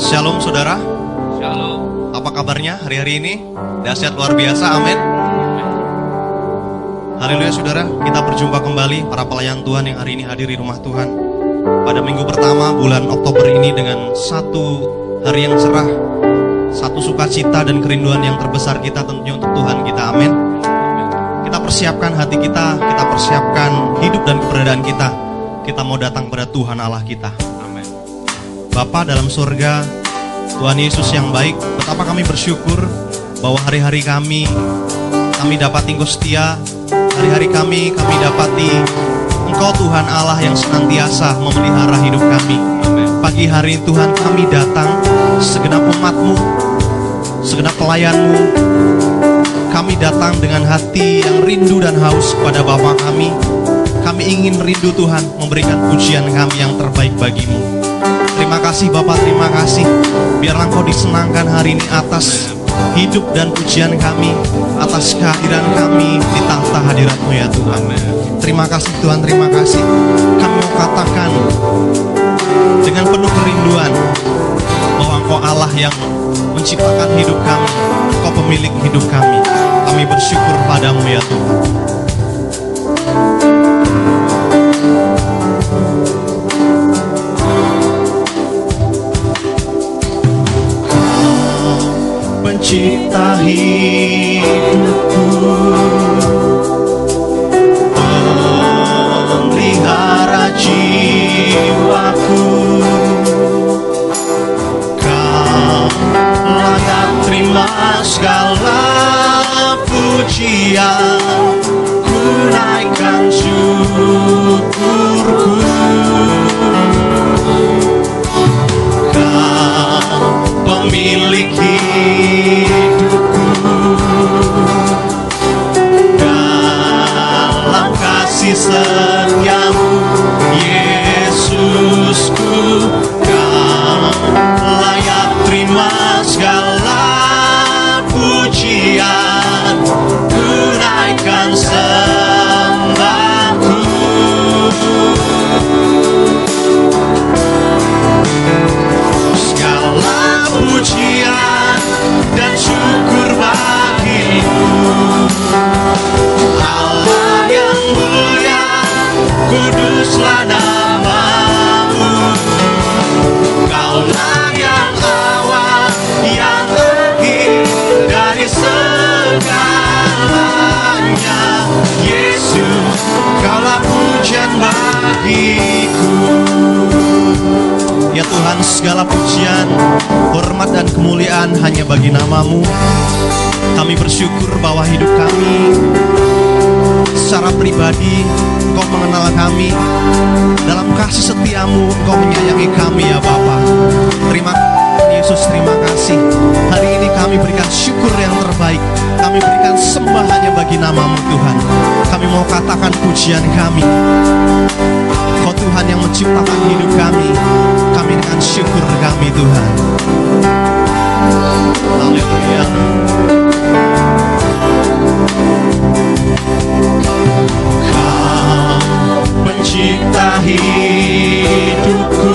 Shalom saudara, Shalom. apa kabarnya hari-hari ini? Dahsyat luar biasa, amin. Haleluya saudara, kita berjumpa kembali para pelayan Tuhan yang hari ini hadir di rumah Tuhan. Pada minggu pertama bulan Oktober ini dengan satu hari yang cerah, satu sukacita dan kerinduan yang terbesar kita tentunya untuk Tuhan kita, amin. Kita persiapkan hati kita, kita persiapkan hidup dan keberadaan kita. Kita mau datang pada Tuhan Allah kita. Bapa dalam surga, Tuhan Yesus yang baik, betapa kami bersyukur bahwa hari-hari kami, kami dapat Engkau setia, hari-hari kami, kami dapati Engkau Tuhan Allah yang senantiasa memelihara hidup kami. Pagi hari Tuhan kami datang, segenap umatmu, segenap pelayanmu, kami datang dengan hati yang rindu dan haus kepada Bapa kami. Kami ingin rindu Tuhan memberikan pujian kami yang terbaik bagimu. Terima kasih Bapak, terima kasih. Biarlah Engkau disenangkan hari ini atas hidup dan pujian kami, atas kehadiran kami di tahta hadiratmu ya Tuhan. Terima kasih Tuhan, terima kasih. Kami mau katakan dengan penuh kerinduan bahwa Engkau Allah yang menciptakan hidup kami, Engkau pemilik hidup kami. Kami bersyukur padamu ya Tuhan. Pencipta hidupku. Pemelihara jiwaku. Kau layak terima segala pujian. Ku naikkan syukurku segala pujian, hormat dan kemuliaan hanya bagi namamu. Kami bersyukur bahwa hidup kami secara pribadi, Engkau mengenal kami. Dalam kasih setiamu, Engkau menyayangi kami ya Bapa. Terima kasih Yesus, terima kasih. Hari ini kami berikan syukur yang terbaik. Kami berikan sembah hanya bagi namamu Tuhan. Kami mau katakan pujian kami. Kau Tuhan yang menciptakan hidup kami Kami dengan syukur kami Tuhan Haleluya Kau pencipta hidupku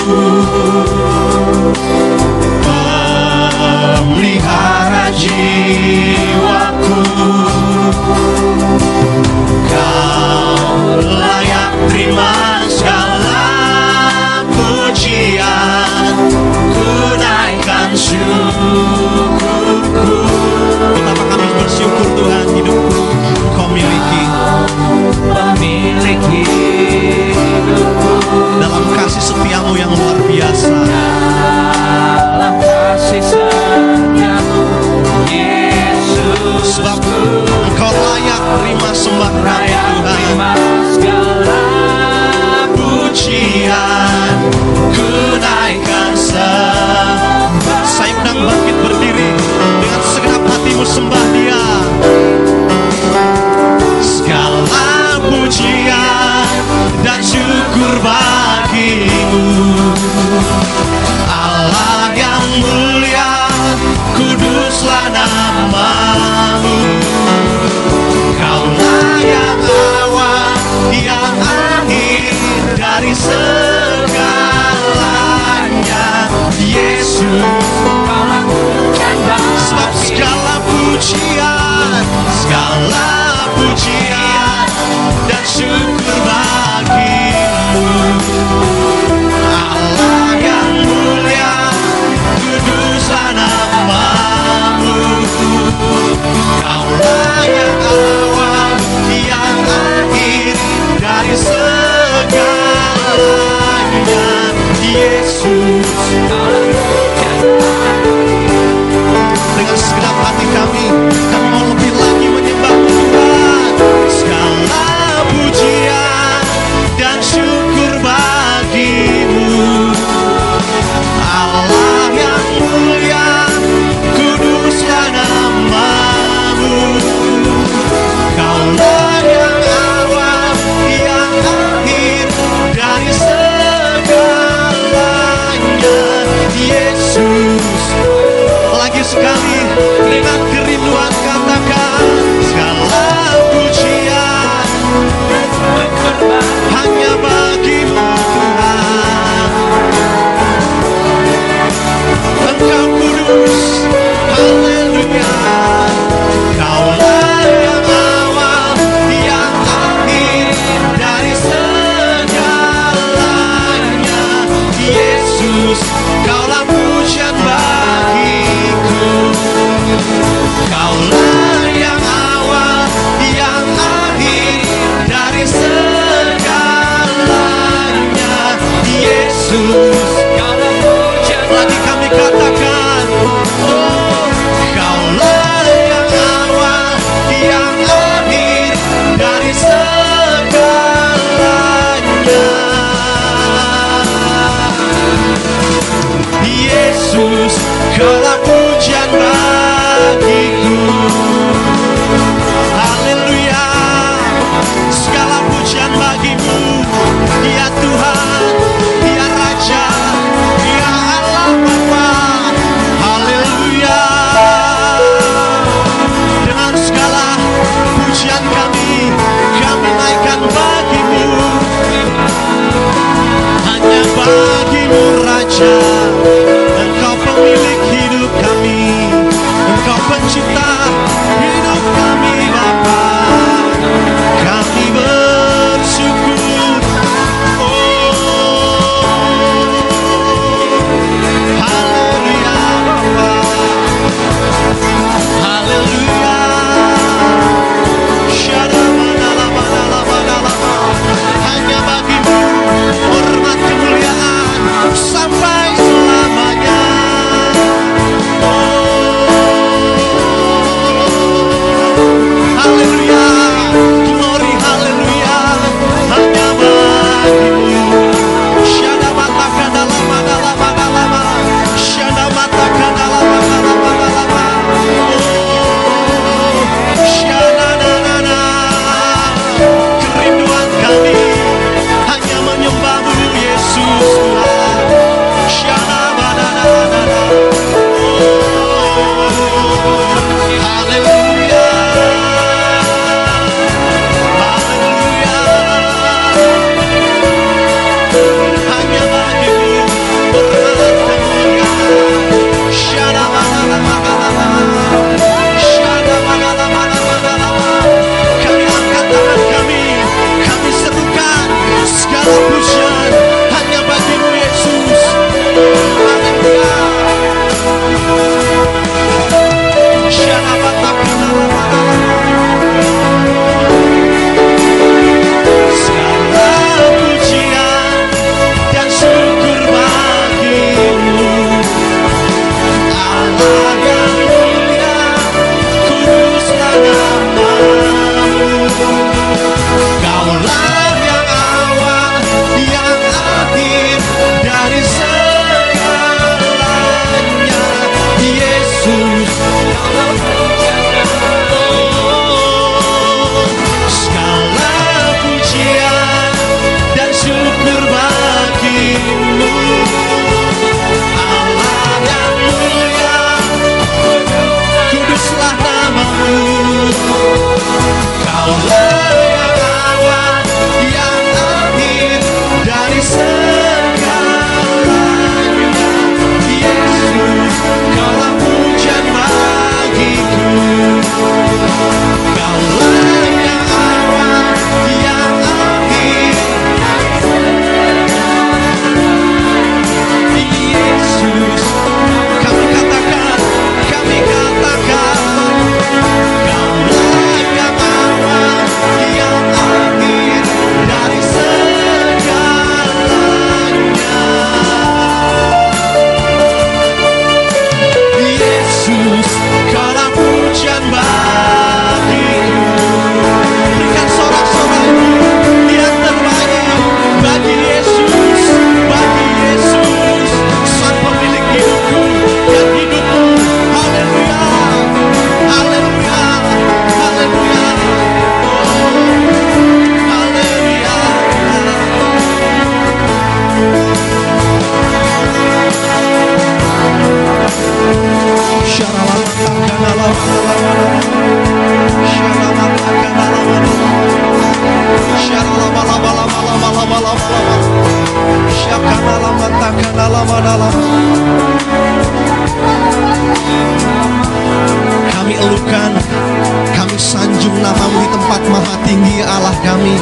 sanjung namamu di tempat maha tinggi Allah kami.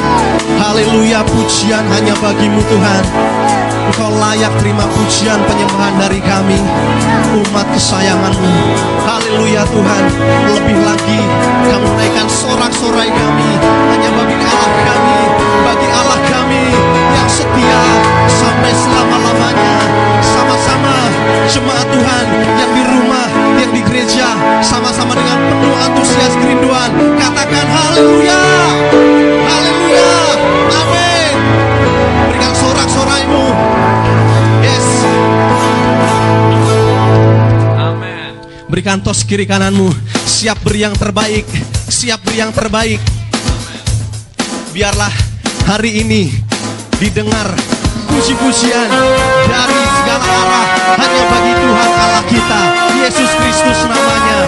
Haleluya pujian hanya bagimu Tuhan. Engkau layak terima pujian penyembahan dari kami Umat kesayanganmu Haleluya Tuhan Lebih lagi Kamu naikkan sorak-sorai kami Hanya bagi Allah kami Bagi Allah kami setia Sampai selama-lamanya. Sama-sama Jemaat Tuhan Yang di rumah Yang di gereja. Sama-sama dengan penuh antusias kerinduan. Katakan haleluya. Haleluya. Amin. Berikan sorak-soraimu Yes. Amin. Berikan tos kiri kananmu. Siap beri yang terbaik. Siap beri yang terbaik. Biarlah hari ini Didengar puji-pujian Dari segala arah Hanya bagi Tuhan Allah kita Yesus Kristus namanya.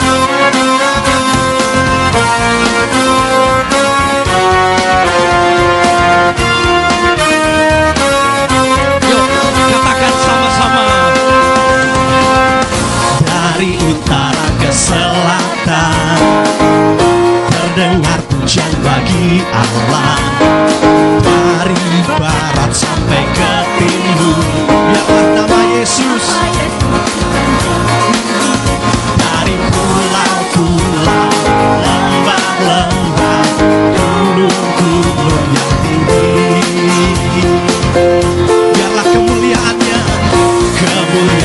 Dari utara ke selatan Terdengar pujian bagi Allah. Dari barat sampai ke timur. Biarlah nama Yesus. Dari pulau-pulau Lembah-lembah Gunung-gunung yang tinggi. Biarlah kemuliaannya Kemuliaannya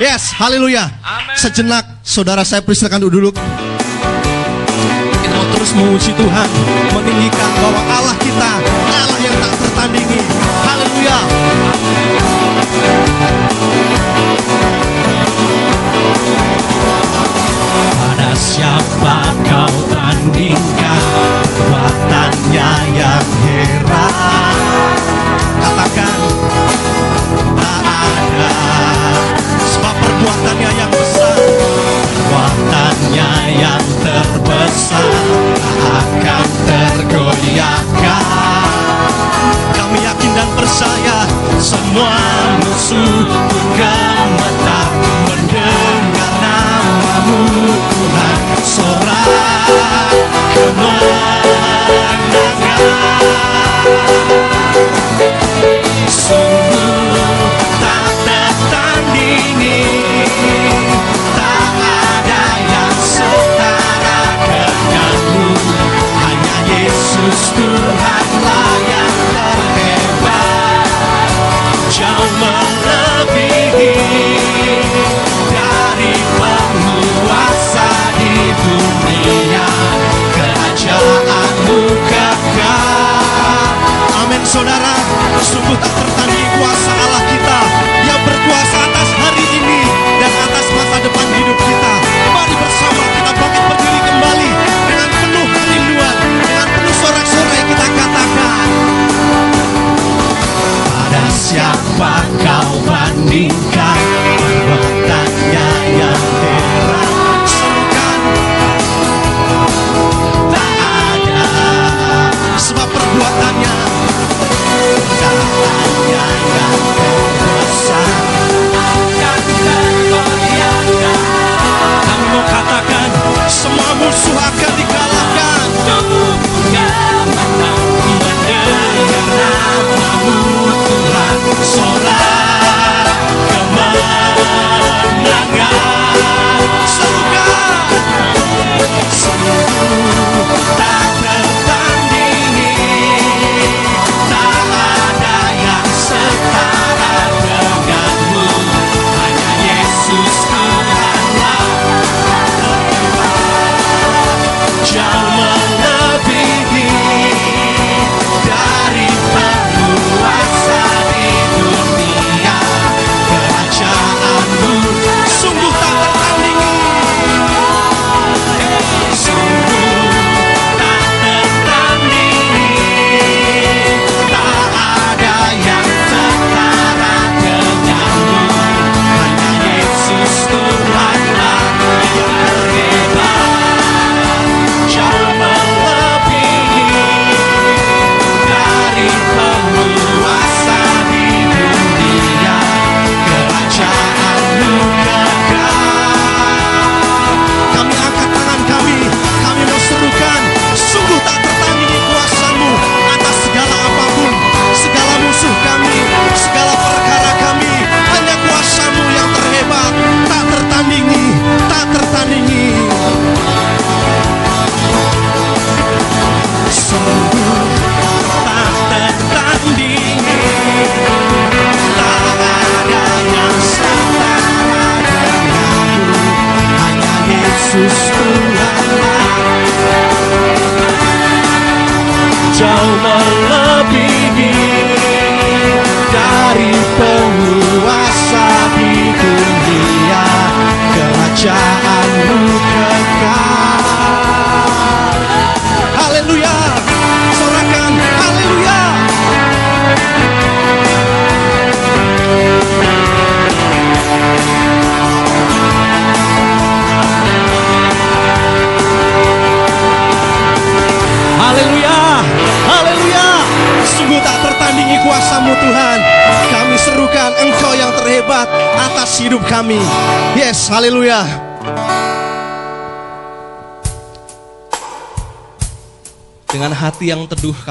Yes, haleluya. Sejenak, saudara saya persilakan duduk. Kita mau terus memuji Tuhan, meninggikan bahwa Allah kita, Allah yang tak tertandingi. Haleluya. Pada siapa kau tandingkan kekuatannya yang heran Kuatannya yang besar. Kuatannya yang terbesar. Akan tergoyahkan. Kami yakin dan percaya Semua musuh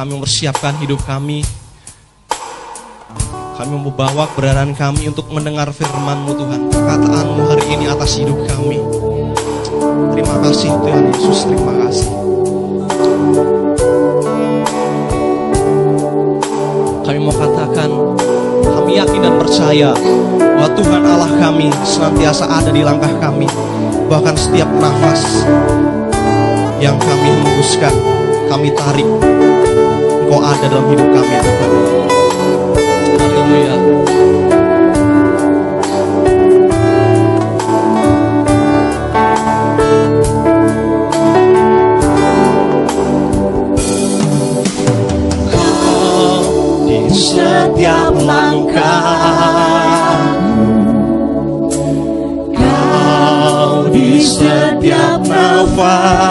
kami mempersiapkan hidup kami. Kami membawa keberadaan kami untuk mendengar firman-Mu Tuhan. Perkataan-Mu hari ini atas hidup kami. Terima kasih Tuhan Yesus, terima kasih. Kami mau katakan, kami yakin dan percaya bahwa Tuhan Allah kami senantiasa ada di langkah kami. Bahkan setiap nafas yang kami hembuskan, kami tarik. Engkau ada dalam hidup kami Tuhan. Haleluya. setiap langkah Kau di setiap nafasku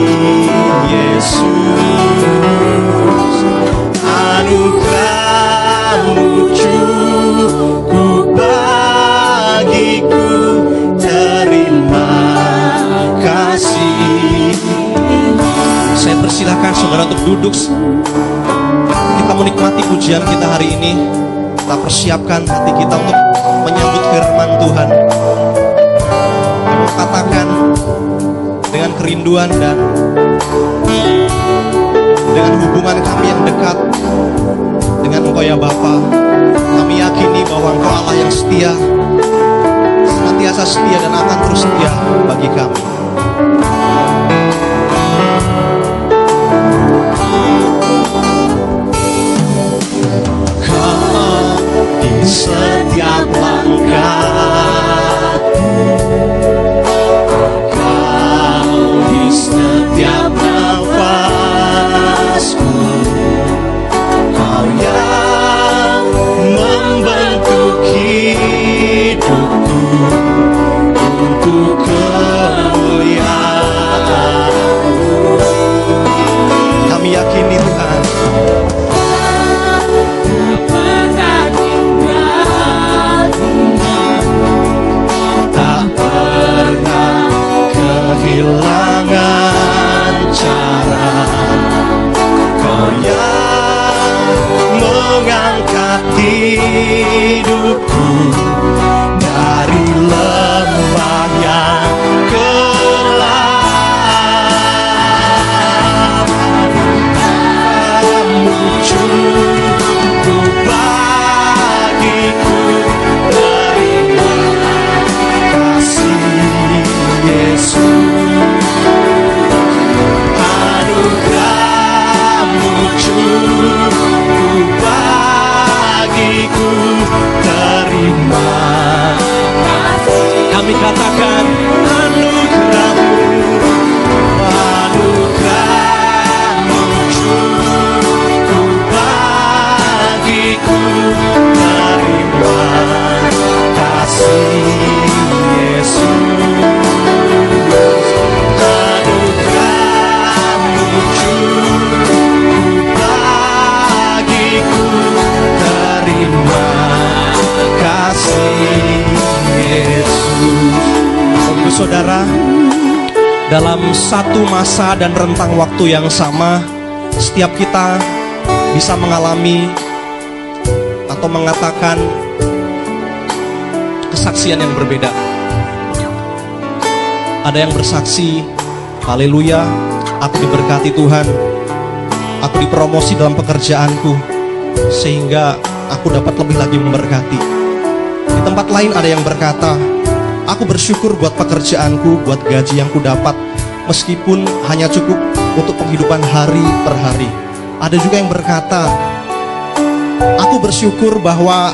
saudara untuk duduk. Kita menikmati pujian kita hari ini. Kita persiapkan hati kita untuk menyambut firman Tuhan. Kami katakan dengan kerinduan dan dengan hubungan kami yang dekat dengan Engkau ya Bapa. Kami yakini bahwa Engkau Allah yang setia, senantiasa setia dan akan terus setia bagi kami. Setiap langkah Kau di setiap nafasku Kau yang membentuk hidupku Untuk kemuliaan Kami yakini Tuhan mengangkat hidupku dari lembah yang gelap kamu cukup bagiku terima kasih Yesus kami katakan satu masa dan rentang waktu yang sama Setiap kita bisa mengalami Atau mengatakan Kesaksian yang berbeda Ada yang bersaksi, haleluya, aku diberkati Tuhan. Aku dipromosi dalam pekerjaanku sehingga aku dapat lebih lagi memberkati. Di tempat lain ada yang berkata, aku bersyukur buat pekerjaanku, buat gaji yang ku dapat meskipun hanya cukup untuk penghidupan hari per hari. Ada juga yang berkata, aku bersyukur bahwa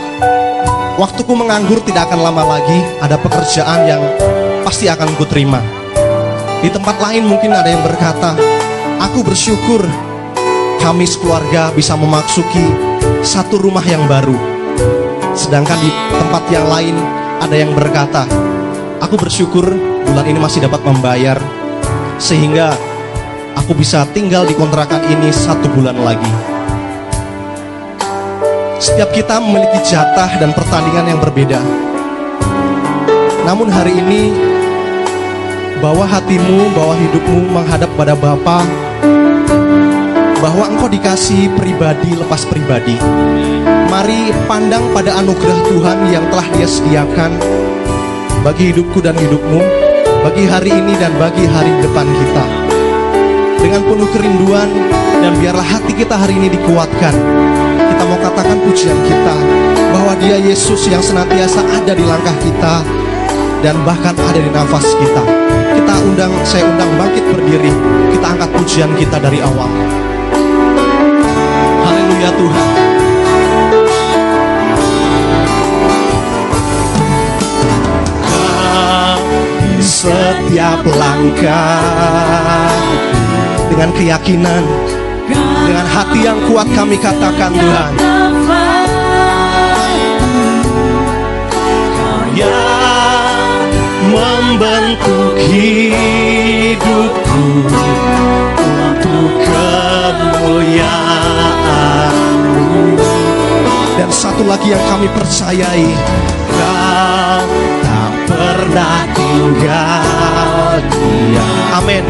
waktuku menganggur tidak akan lama lagi, ada pekerjaan yang pasti akan ku terima. Di tempat lain mungkin ada yang berkata, aku bersyukur kami sekeluarga bisa memasuki satu rumah yang baru. Sedangkan di tempat yang lain ada yang berkata, aku bersyukur bulan ini masih dapat membayar sehingga aku bisa tinggal di kontrakan ini satu bulan lagi. Setiap kita memiliki jatah dan pertandingan yang berbeda. Namun hari ini bawa hatimu, bawa hidupmu menghadap pada Bapa bahwa engkau dikasih pribadi lepas pribadi. Mari pandang pada anugerah Tuhan yang telah Dia sediakan bagi hidupku dan hidupmu, bagi hari ini dan bagi hari depan kita. Dengan penuh kerinduan dan biarlah hati kita hari ini dikuatkan. Kita mau katakan pujian kita bahwa Dia Yesus yang senantiasa ada di langkah kita dan bahkan ada di nafas kita. Kita undang, saya undang bangkit berdiri. Kita angkat pujian kita dari awal. Haleluya Tuhan. Setiap langkah dengan keyakinan, dengan hati yang kuat kami katakan Tuhan. Yang membentuk hidupku untuk kemuliaanmu Dan satu lagi yang kami percayai Kau pernah tinggal diam Amin.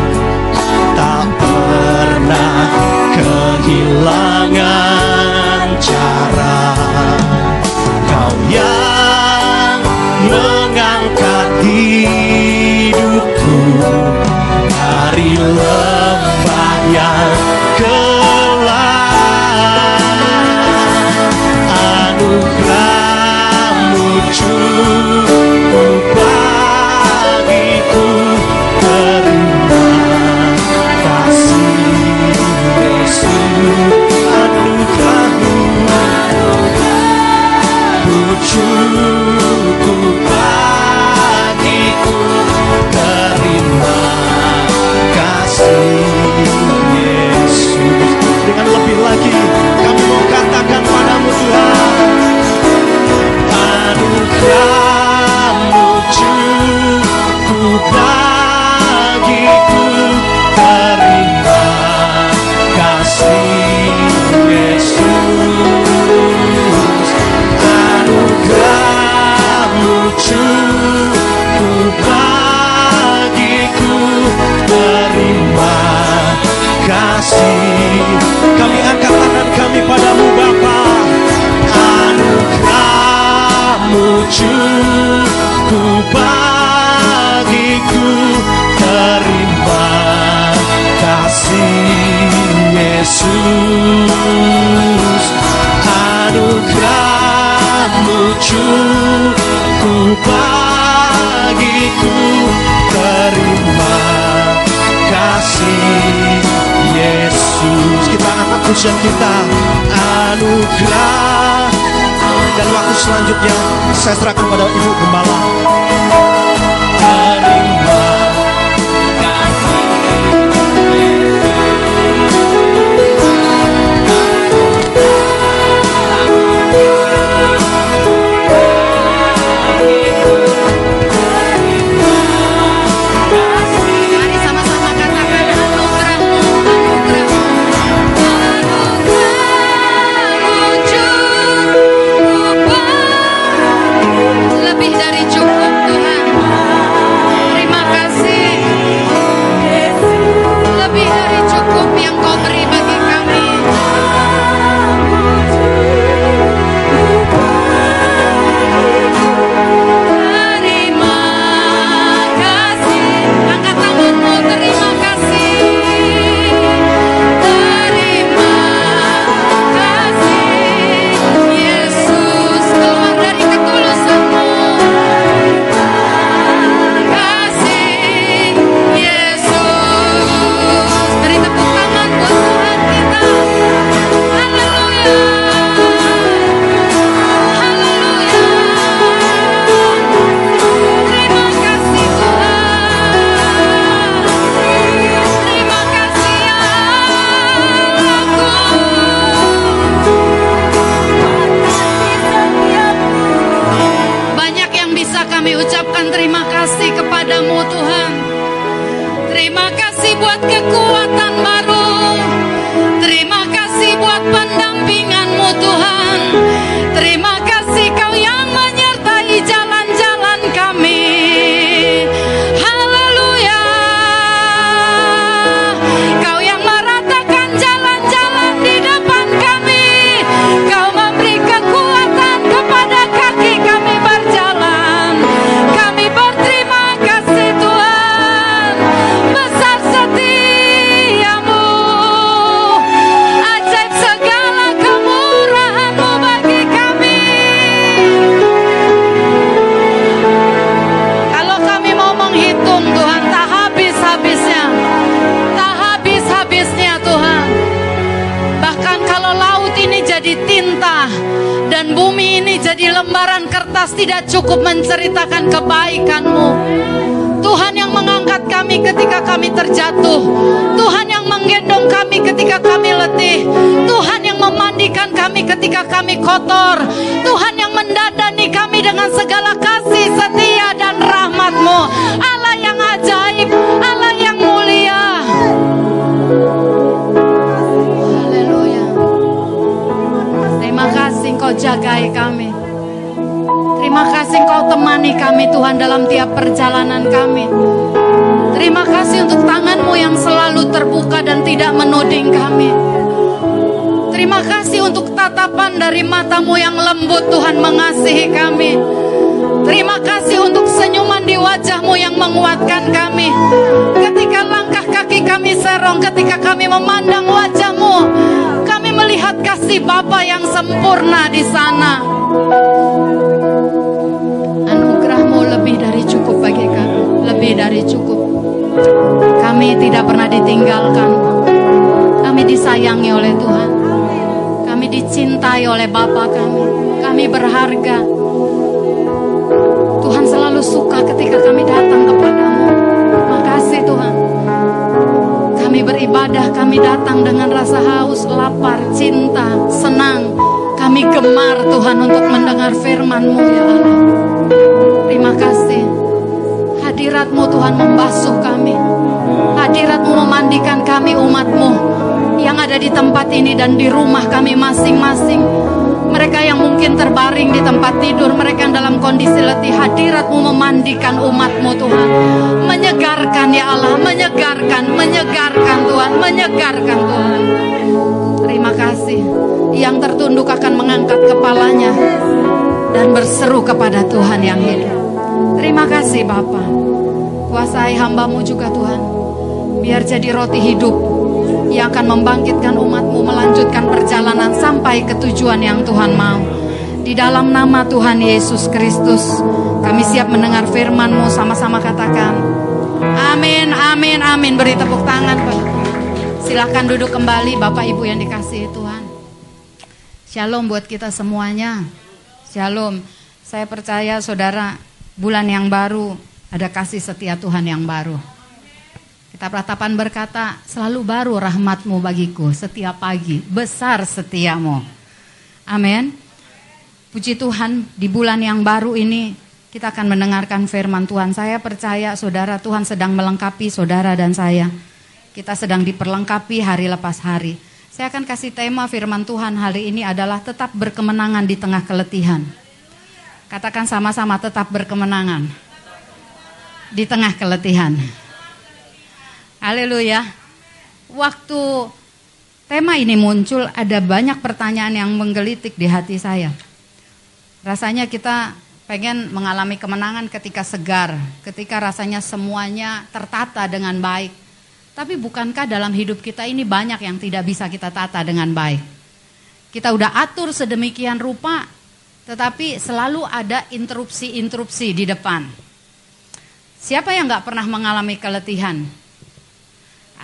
Tak pernah kehilangan cara. Kau yang mengangkat hidupku dari lembah yang gelap anugerahmu cukup kita anugerah. Dan waktu selanjutnya saya serahkan kepada Ibu Gembala ketika kami kotor. Tuhan yang mendandani kami dengan segala kasih setia dan rahmatmu. Allah yang ajaib, Allah yang mulia. Haleluya. Terima kasih Engkau jagai kami. Terima kasih Engkau temani kami Tuhan dalam tiap perjalanan kami. Terima kasih untuk tanganmu yang selalu terbuka dan tidak menuding kami. Terima kasih untuk tatapan dari matamu yang lembut Tuhan mengasihi kami. Terima kasih untuk senyuman di wajahmu yang menguatkan kami. Ketika langkah kaki kami serong, ketika kami memandang wajahmu, kami melihat kasih Bapa yang sempurna di sana. Anugerahmu lebih dari cukup bagi kami, lebih dari cukup. Kami tidak pernah ditinggalkan. Kami disayangi oleh Tuhan. Dicintai oleh Bapa kami. Kami berharga. Tuhan selalu suka ketika kami datang kepadamu. Makasih Tuhan. Kami beribadah, kami datang dengan rasa haus, lapar, cinta, senang. Kami gemar Tuhan untuk mendengar firman-Mu ya Allah. Terima kasih. Hadiratmu Tuhan membasuh kami. Hadiratmu memandikan kami umatmu yang ada di tempat ini dan di rumah kami masing-masing. Mereka yang mungkin terbaring di tempat tidur, mereka yang dalam kondisi letih, hadiratmu memandikan umatmu Tuhan. Menyegarkan ya Allah, menyegarkan, menyegarkan Tuhan, menyegarkan Tuhan. Terima kasih. Yang tertunduk akan mengangkat kepalanya dan berseru kepada Tuhan yang hidup. Terima kasih Bapa. Kuasai hambamu juga Tuhan. Biar jadi roti hidup yang akan membangkitkan umatmu melanjutkan perjalanan sampai ke tujuan yang Tuhan mau. Di dalam nama Tuhan Yesus Kristus, kami siap mendengar firman-Mu sama-sama katakan. Amin, amin, amin. Beri tepuk tangan. Silahkan duduk kembali Bapak Ibu yang dikasihi Tuhan. Shalom buat kita semuanya. Shalom. Saya percaya saudara, bulan yang baru ada kasih setia Tuhan yang baru. Kitab Ratapan berkata, selalu baru rahmatmu bagiku setiap pagi, besar setiamu. Amin. Puji Tuhan, di bulan yang baru ini kita akan mendengarkan firman Tuhan. Saya percaya saudara Tuhan sedang melengkapi saudara dan saya. Kita sedang diperlengkapi hari lepas hari. Saya akan kasih tema firman Tuhan hari ini adalah tetap berkemenangan di tengah keletihan. Katakan sama-sama tetap berkemenangan di tengah keletihan. Haleluya. Waktu tema ini muncul ada banyak pertanyaan yang menggelitik di hati saya. Rasanya kita pengen mengalami kemenangan ketika segar, ketika rasanya semuanya tertata dengan baik. Tapi bukankah dalam hidup kita ini banyak yang tidak bisa kita tata dengan baik? Kita udah atur sedemikian rupa, tetapi selalu ada interupsi-interupsi di depan. Siapa yang nggak pernah mengalami keletihan?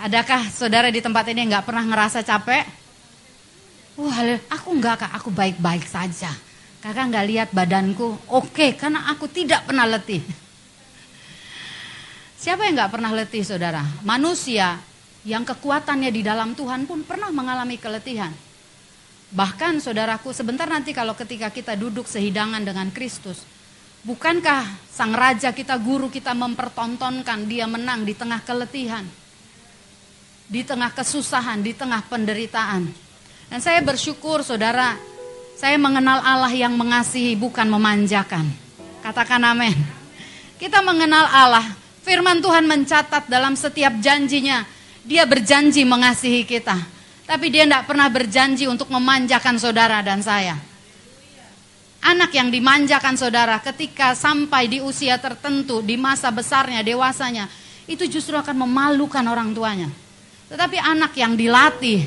Adakah saudara di tempat ini nggak pernah ngerasa capek? Wah, aku nggak kak, aku baik-baik saja. Kakak nggak lihat badanku, oke, karena aku tidak pernah letih. Siapa yang nggak pernah letih, saudara? Manusia yang kekuatannya di dalam Tuhan pun pernah mengalami keletihan. Bahkan, saudaraku, sebentar nanti kalau ketika kita duduk sehidangan dengan Kristus, Bukankah sang raja kita, guru kita mempertontonkan dia menang di tengah keletihan? Di tengah kesusahan, di tengah penderitaan. Dan saya bersyukur saudara, saya mengenal Allah yang mengasihi bukan memanjakan. Katakan amin. Kita mengenal Allah, firman Tuhan mencatat dalam setiap janjinya, dia berjanji mengasihi kita. Tapi dia tidak pernah berjanji untuk memanjakan saudara dan saya. Anak yang dimanjakan saudara ketika sampai di usia tertentu, di masa besarnya, dewasanya, itu justru akan memalukan orang tuanya. Tetapi anak yang dilatih,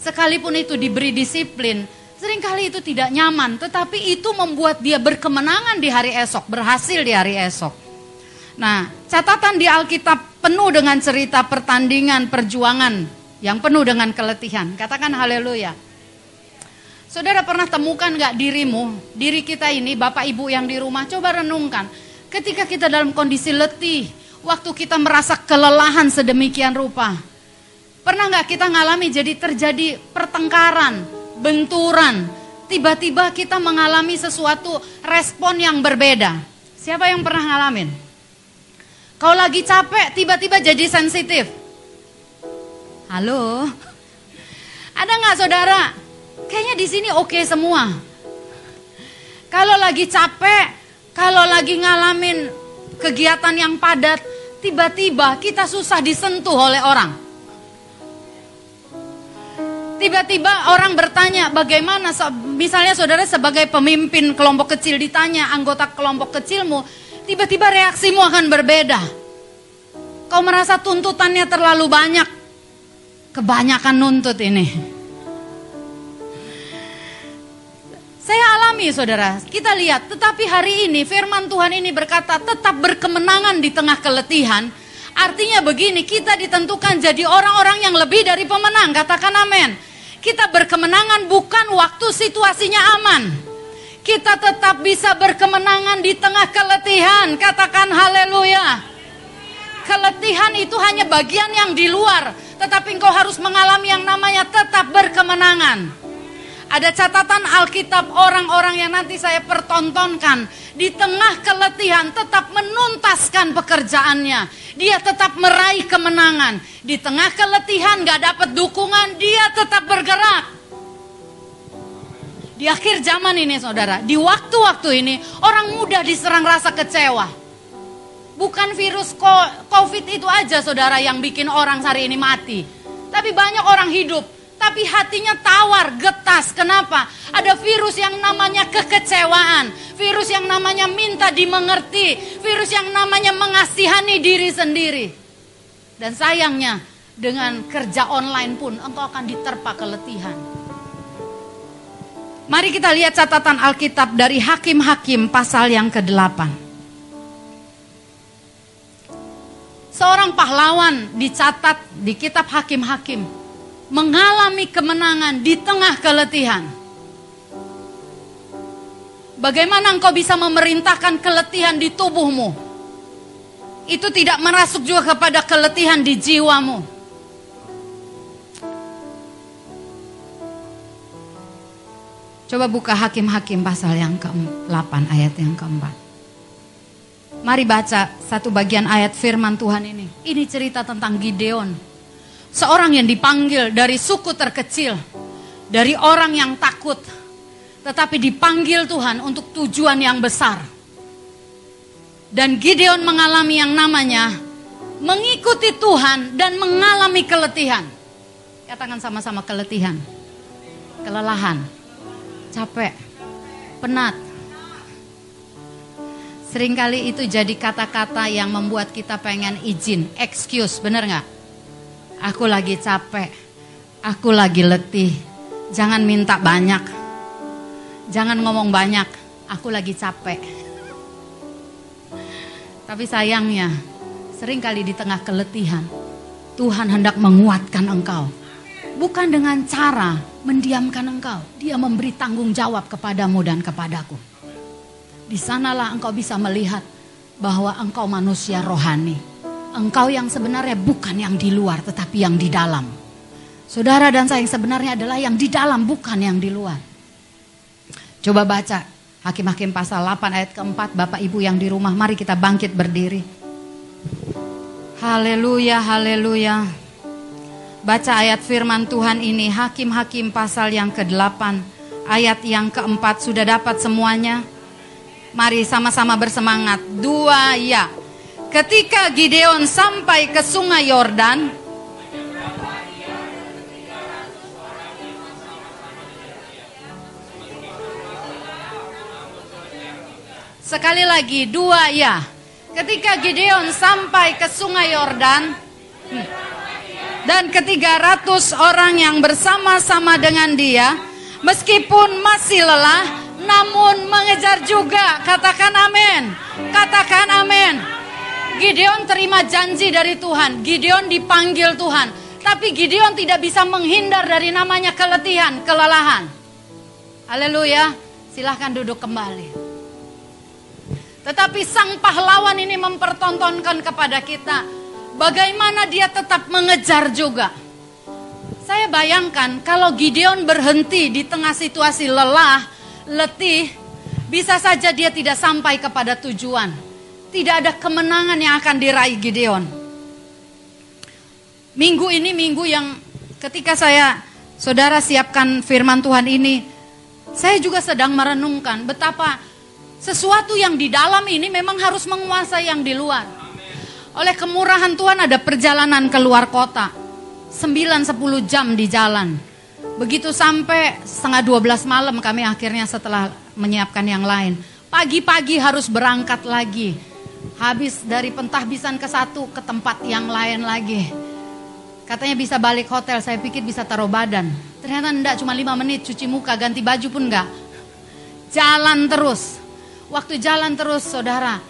sekalipun itu diberi disiplin, sering kali itu tidak nyaman, tetapi itu membuat dia berkemenangan di hari esok, berhasil di hari esok. Nah, catatan di Alkitab penuh dengan cerita pertandingan, perjuangan yang penuh dengan keletihan. Katakan haleluya. Saudara pernah temukan gak dirimu, diri kita ini, bapak ibu yang di rumah, coba renungkan. Ketika kita dalam kondisi letih, waktu kita merasa kelelahan sedemikian rupa. Pernah gak kita ngalami jadi terjadi pertengkaran, benturan, tiba-tiba kita mengalami sesuatu respon yang berbeda. Siapa yang pernah ngalamin? Kau lagi capek, tiba-tiba jadi sensitif. Halo? Ada nggak saudara? Kayaknya di sini oke okay semua. Kalau lagi capek, kalau lagi ngalamin kegiatan yang padat, tiba-tiba kita susah disentuh oleh orang. Tiba-tiba orang bertanya bagaimana, misalnya saudara sebagai pemimpin kelompok kecil ditanya anggota kelompok kecilmu, tiba-tiba reaksimu akan berbeda. Kau merasa tuntutannya terlalu banyak, kebanyakan nuntut ini. Saya alami saudara, kita lihat, tetapi hari ini firman Tuhan ini berkata tetap berkemenangan di tengah keletihan. Artinya begini, kita ditentukan jadi orang-orang yang lebih dari pemenang, katakan amin. Kita berkemenangan bukan waktu situasinya aman. Kita tetap bisa berkemenangan di tengah keletihan, katakan haleluya. Keletihan itu hanya bagian yang di luar, tetapi engkau harus mengalami yang namanya tetap berkemenangan. Ada catatan Alkitab orang-orang yang nanti saya pertontonkan di tengah keletihan tetap menuntaskan pekerjaannya. Dia tetap meraih kemenangan. Di tengah keletihan gak dapat dukungan, dia tetap bergerak. Di akhir zaman ini saudara, di waktu-waktu ini orang mudah diserang rasa kecewa. Bukan virus COVID itu aja saudara yang bikin orang hari ini mati. Tapi banyak orang hidup tapi hatinya tawar, getas. Kenapa? Ada virus yang namanya kekecewaan, virus yang namanya minta dimengerti, virus yang namanya mengasihani diri sendiri. Dan sayangnya, dengan kerja online pun engkau akan diterpa keletihan. Mari kita lihat catatan Alkitab dari Hakim-Hakim pasal yang ke-8. Seorang pahlawan dicatat di kitab Hakim-Hakim mengalami kemenangan di tengah keletihan. Bagaimana engkau bisa memerintahkan keletihan di tubuhmu? Itu tidak merasuk juga kepada keletihan di jiwamu. Coba buka Hakim-Hakim pasal yang ke-8 ayat yang keempat. Mari baca satu bagian ayat firman Tuhan ini. Ini cerita tentang Gideon Seorang yang dipanggil dari suku terkecil, dari orang yang takut, tetapi dipanggil Tuhan untuk tujuan yang besar. Dan Gideon mengalami yang namanya mengikuti Tuhan dan mengalami keletihan. Katakan sama-sama keletihan, kelelahan, capek, penat. Seringkali itu jadi kata-kata yang membuat kita pengen izin, excuse, bener nggak? Aku lagi capek. Aku lagi letih. Jangan minta banyak. Jangan ngomong banyak. Aku lagi capek. Tapi sayangnya, sering kali di tengah keletihan, Tuhan hendak menguatkan engkau. Bukan dengan cara mendiamkan engkau. Dia memberi tanggung jawab kepadamu dan kepadaku. Di sanalah engkau bisa melihat bahwa engkau manusia rohani Engkau yang sebenarnya bukan yang di luar tetapi yang di dalam. Saudara dan saya yang sebenarnya adalah yang di dalam bukan yang di luar. Coba baca Hakim-hakim pasal 8 ayat keempat, Bapak Ibu yang di rumah, mari kita bangkit berdiri. Haleluya, haleluya. Baca ayat firman Tuhan ini, Hakim-hakim pasal yang ke-8, ayat yang keempat, sudah dapat semuanya? Mari sama-sama bersemangat. Dua ya. Ketika Gideon sampai ke sungai Yordan, Sekali lagi, dua ya. Ketika Gideon sampai ke sungai Yordan, hmm, dan ketiga ratus orang yang bersama-sama dengan dia, meskipun masih lelah, namun mengejar juga. Katakan amin. Katakan amin. Gideon terima janji dari Tuhan. Gideon dipanggil Tuhan. Tapi Gideon tidak bisa menghindar dari namanya keletihan, kelelahan. Haleluya. Silahkan duduk kembali. Tetapi sang pahlawan ini mempertontonkan kepada kita bagaimana dia tetap mengejar juga. Saya bayangkan kalau Gideon berhenti di tengah situasi lelah, letih, bisa saja dia tidak sampai kepada tujuan. Tidak ada kemenangan yang akan diraih Gideon. Minggu ini minggu yang ketika saya saudara siapkan firman Tuhan ini, saya juga sedang merenungkan betapa sesuatu yang di dalam ini memang harus menguasai yang di luar. Oleh kemurahan Tuhan ada perjalanan keluar kota. 9-10 jam di jalan. Begitu sampai setengah 12 malam kami akhirnya setelah menyiapkan yang lain. Pagi-pagi harus berangkat lagi. Habis dari pentahbisan ke satu ke tempat yang lain lagi. Katanya bisa balik hotel, saya pikir bisa taruh badan. Ternyata enggak, cuma 5 menit cuci muka, ganti baju pun enggak. Jalan terus. Waktu jalan terus saudara,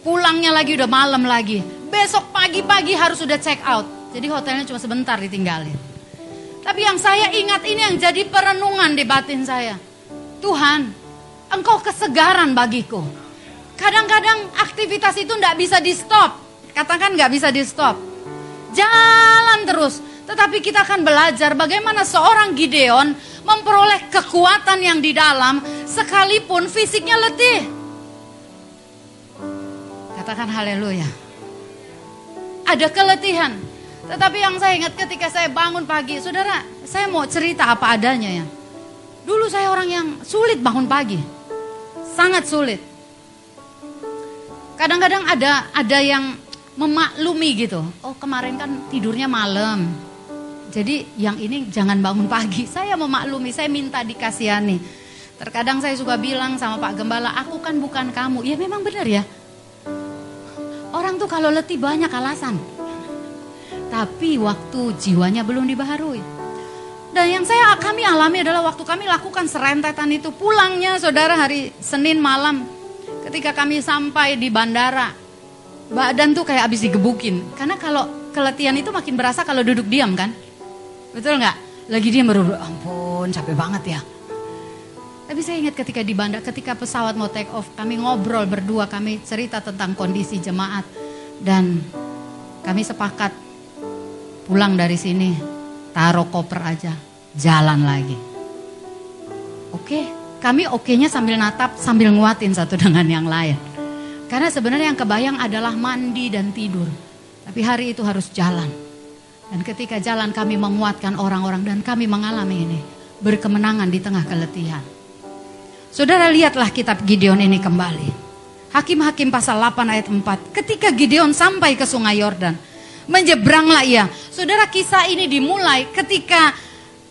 pulangnya lagi udah malam lagi. Besok pagi-pagi harus udah check out. Jadi hotelnya cuma sebentar ditinggalin. Tapi yang saya ingat ini yang jadi perenungan di batin saya. Tuhan, engkau kesegaran bagiku. Kadang-kadang aktivitas itu nggak bisa di stop. Katakan nggak bisa di stop. Jalan terus. Tetapi kita akan belajar bagaimana seorang Gideon memperoleh kekuatan yang di dalam sekalipun fisiknya letih. Katakan haleluya. Ada keletihan. Tetapi yang saya ingat ketika saya bangun pagi, saudara, saya mau cerita apa adanya ya. Dulu saya orang yang sulit bangun pagi. Sangat sulit. Kadang-kadang ada ada yang memaklumi gitu. Oh kemarin kan tidurnya malam. Jadi yang ini jangan bangun pagi. Saya memaklumi, saya minta dikasihani. Terkadang saya suka bilang sama Pak Gembala, aku kan bukan kamu. Ya memang benar ya. Orang tuh kalau letih banyak alasan. Tapi waktu jiwanya belum dibaharui. Dan yang saya kami alami adalah waktu kami lakukan serentetan itu. Pulangnya saudara hari Senin malam. Ketika kami sampai di bandara. Badan tuh kayak habis digebukin. Karena kalau keletihan itu makin berasa kalau duduk diam kan. Betul nggak? Lagi dia baru, ampun capek banget ya. Tapi saya ingat ketika di bandar, ketika pesawat mau take off, kami ngobrol berdua, kami cerita tentang kondisi jemaat. Dan kami sepakat pulang dari sini, taruh koper aja, jalan lagi. Oke, kami oke-nya sambil natap, sambil nguatin satu dengan yang lain. Karena sebenarnya yang kebayang adalah mandi dan tidur. Tapi hari itu harus jalan. Dan ketika jalan kami menguatkan orang-orang dan kami mengalami ini. Berkemenangan di tengah keletihan. Saudara lihatlah kitab Gideon ini kembali. Hakim-hakim pasal 8 ayat 4. Ketika Gideon sampai ke sungai Yordan, menyeberanglah ia. Saudara kisah ini dimulai ketika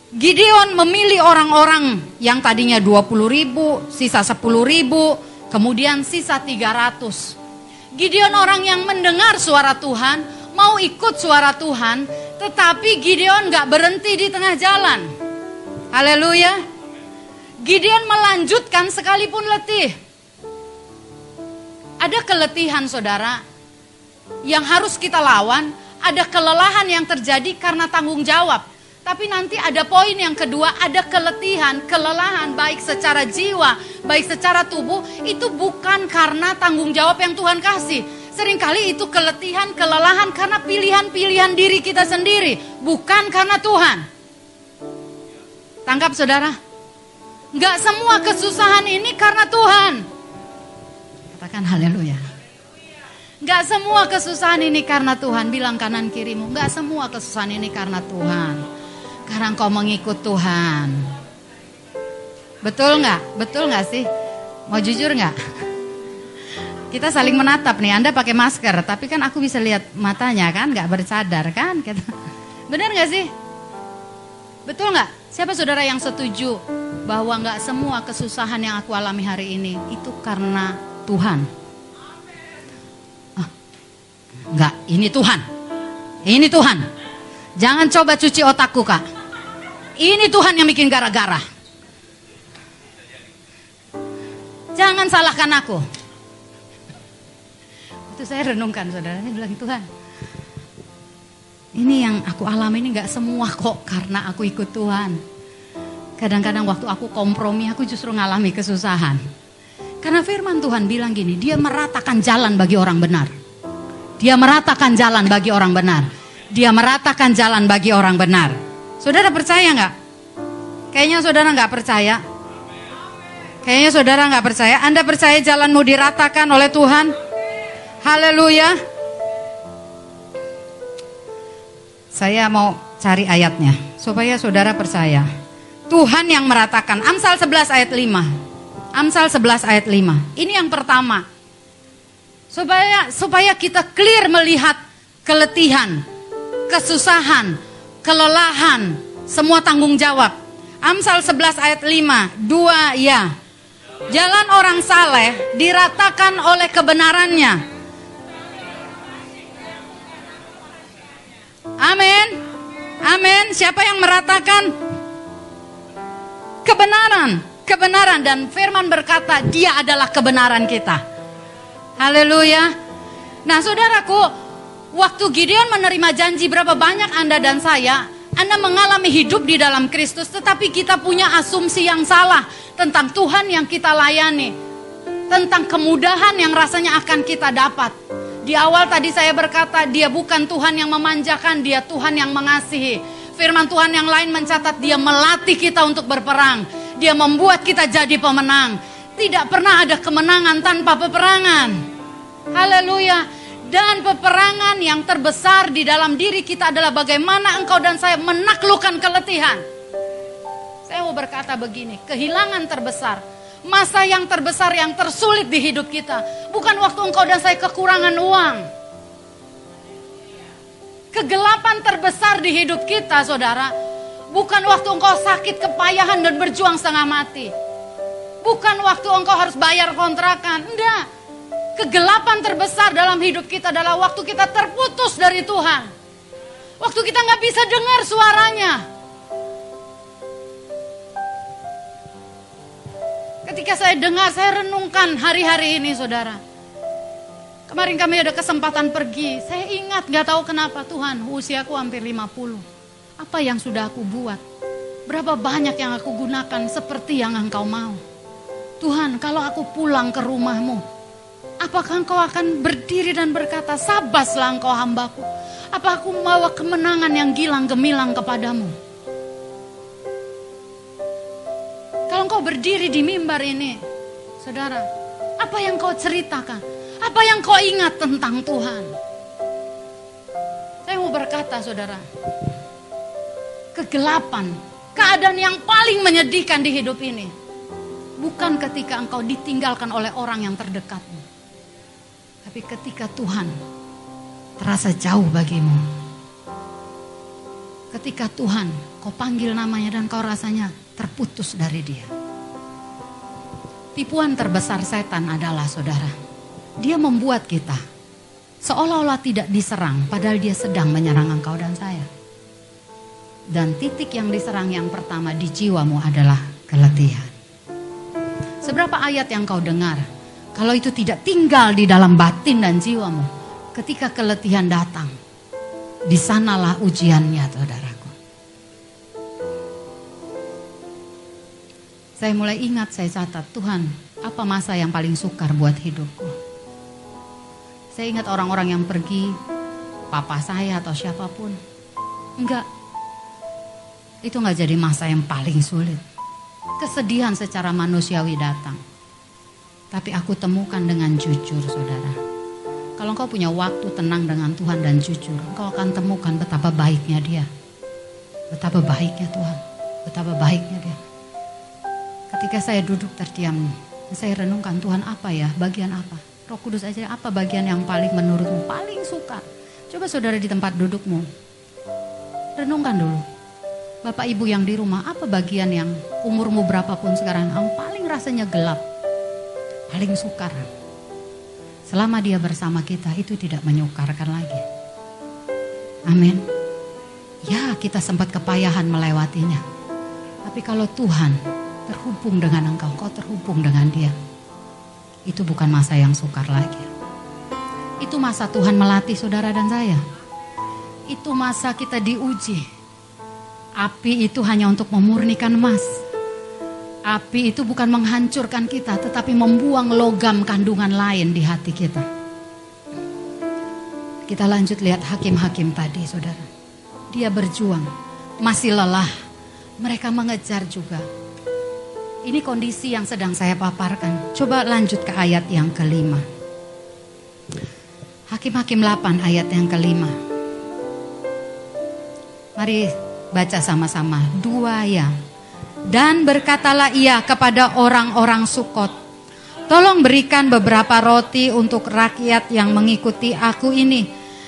Gideon memilih orang-orang yang tadinya 20 ribu, sisa 10 ribu, kemudian sisa 300. Gideon orang yang mendengar suara Tuhan, mau ikut suara Tuhan, tetapi Gideon gak berhenti di tengah jalan. Haleluya. Gideon melanjutkan sekalipun letih. Ada keletihan saudara yang harus kita lawan, ada kelelahan yang terjadi karena tanggung jawab. Tapi nanti ada poin yang kedua, ada keletihan, kelelahan baik secara jiwa, baik secara tubuh, itu bukan karena tanggung jawab yang Tuhan kasih. Seringkali itu keletihan, kelelahan karena pilihan-pilihan diri kita sendiri, bukan karena Tuhan. Tangkap saudara? Nggak semua kesusahan ini karena Tuhan. Katakan haleluya. Nggak semua kesusahan ini karena Tuhan. Bilang kanan kirimu. Nggak semua kesusahan ini karena Tuhan. Karena engkau mengikut Tuhan. Betul nggak? Betul nggak sih? Mau jujur nggak? Kita saling menatap nih. Anda pakai masker, tapi kan aku bisa lihat matanya kan, nggak bercadar kan? Benar nggak sih? Betul nggak? Siapa saudara yang setuju bahwa nggak semua kesusahan yang aku alami hari ini itu karena Tuhan? Ah, nggak, ini Tuhan. Ini Tuhan. Jangan coba cuci otakku kak. Ini Tuhan yang bikin gara-gara. Jangan salahkan aku. Itu saya renungkan saudara, saya bilang Tuhan. Ini yang aku alami ini gak semua kok karena aku ikut Tuhan. Kadang-kadang waktu aku kompromi aku justru ngalami kesusahan. Karena firman Tuhan bilang gini, dia meratakan jalan bagi orang benar. Dia meratakan jalan bagi orang benar. Dia meratakan jalan bagi orang benar. Saudara percaya nggak? Kayaknya saudara nggak percaya. Kayaknya saudara nggak percaya. Anda percaya jalanmu diratakan oleh Tuhan? Haleluya. Saya mau cari ayatnya supaya saudara percaya. Tuhan yang meratakan. Amsal 11 ayat 5. Amsal 11 ayat 5. Ini yang pertama. Supaya supaya kita clear melihat keletihan, kesusahan, kelelahan, semua tanggung jawab. Amsal 11 ayat 5, dua ya. Jalan orang saleh diratakan oleh kebenarannya. Amin. Amin. Siapa yang meratakan? Kebenaran. Kebenaran dan firman berkata dia adalah kebenaran kita. Haleluya. Nah saudaraku, waktu Gideon menerima janji berapa banyak Anda dan saya, Anda mengalami hidup di dalam Kristus, tetapi kita punya asumsi yang salah tentang Tuhan yang kita layani, tentang kemudahan yang rasanya akan kita dapat. Di awal tadi saya berkata, dia bukan Tuhan yang memanjakan, dia Tuhan yang mengasihi. Firman Tuhan yang lain mencatat, dia melatih kita untuk berperang. Dia membuat kita jadi pemenang. Tidak pernah ada kemenangan tanpa peperangan. Haleluya. Dan peperangan yang terbesar di dalam diri kita adalah bagaimana engkau dan saya menaklukkan keletihan. Saya mau berkata begini, kehilangan terbesar, masa yang terbesar yang tersulit di hidup kita, bukan waktu engkau dan saya kekurangan uang. Kegelapan terbesar di hidup kita, saudara, bukan waktu engkau sakit kepayahan dan berjuang setengah mati. Bukan waktu engkau harus bayar kontrakan, enggak. Kegelapan terbesar dalam hidup kita adalah waktu kita terputus dari Tuhan. Waktu kita nggak bisa dengar suaranya. Ketika saya dengar, saya renungkan hari-hari ini saudara. Kemarin kami ada kesempatan pergi. Saya ingat gak tahu kenapa Tuhan usiaku hampir 50. Apa yang sudah aku buat? Berapa banyak yang aku gunakan seperti yang engkau mau? Tuhan kalau aku pulang ke rumahmu. Apakah engkau akan berdiri dan berkata sabaslah engkau hambaku. Apa aku membawa kemenangan yang gilang gemilang kepadamu? Kalau engkau berdiri di mimbar ini, saudara, apa yang kau ceritakan? Apa yang kau ingat tentang Tuhan? Saya mau berkata, saudara, kegelapan, keadaan yang paling menyedihkan di hidup ini, bukan ketika engkau ditinggalkan oleh orang yang terdekatmu, tapi ketika Tuhan terasa jauh bagimu. Ketika Tuhan kau panggil namanya dan kau rasanya terputus dari dia. Tipuan terbesar setan adalah saudara. Dia membuat kita seolah-olah tidak diserang padahal dia sedang menyerang engkau dan saya. Dan titik yang diserang yang pertama di jiwamu adalah keletihan. Seberapa ayat yang kau dengar, kalau itu tidak tinggal di dalam batin dan jiwamu, ketika keletihan datang, di sanalah ujiannya saudaraku. Saya mulai ingat, saya catat, Tuhan, apa masa yang paling sukar buat hidupku? Saya ingat orang-orang yang pergi, papa saya atau siapa pun. Enggak, itu enggak jadi masa yang paling sulit. kesedihan secara manusiawi datang. Tapi aku temukan dengan jujur, saudara. Kalau engkau punya waktu tenang dengan Tuhan dan jujur, engkau akan temukan betapa baiknya Dia. Betapa baiknya Tuhan, betapa baiknya Dia. Ketika saya duduk terdiam, saya renungkan Tuhan apa ya, bagian apa? Roh Kudus aja apa bagian yang paling menurutmu paling suka? Coba saudara di tempat dudukmu, renungkan dulu. Bapak ibu yang di rumah, apa bagian yang umurmu berapapun sekarang, yang paling rasanya gelap, paling sukar. Selama dia bersama kita, itu tidak menyukarkan lagi. Amin. Ya, kita sempat kepayahan melewatinya. Tapi kalau Tuhan terhubung dengan engkau, kau terhubung dengan dia. Itu bukan masa yang sukar lagi. Itu masa Tuhan melatih saudara dan saya. Itu masa kita diuji. Api itu hanya untuk memurnikan emas. Api itu bukan menghancurkan kita, tetapi membuang logam kandungan lain di hati kita. Kita lanjut lihat hakim-hakim tadi, saudara. Dia berjuang, masih lelah. Mereka mengejar juga. Ini kondisi yang sedang saya paparkan. Coba lanjut ke ayat yang kelima. Hakim-hakim 8 ayat yang kelima. Mari baca sama-sama. Dua ya. Dan berkatalah ia kepada orang-orang Sukot. Tolong berikan beberapa roti untuk rakyat yang mengikuti aku ini.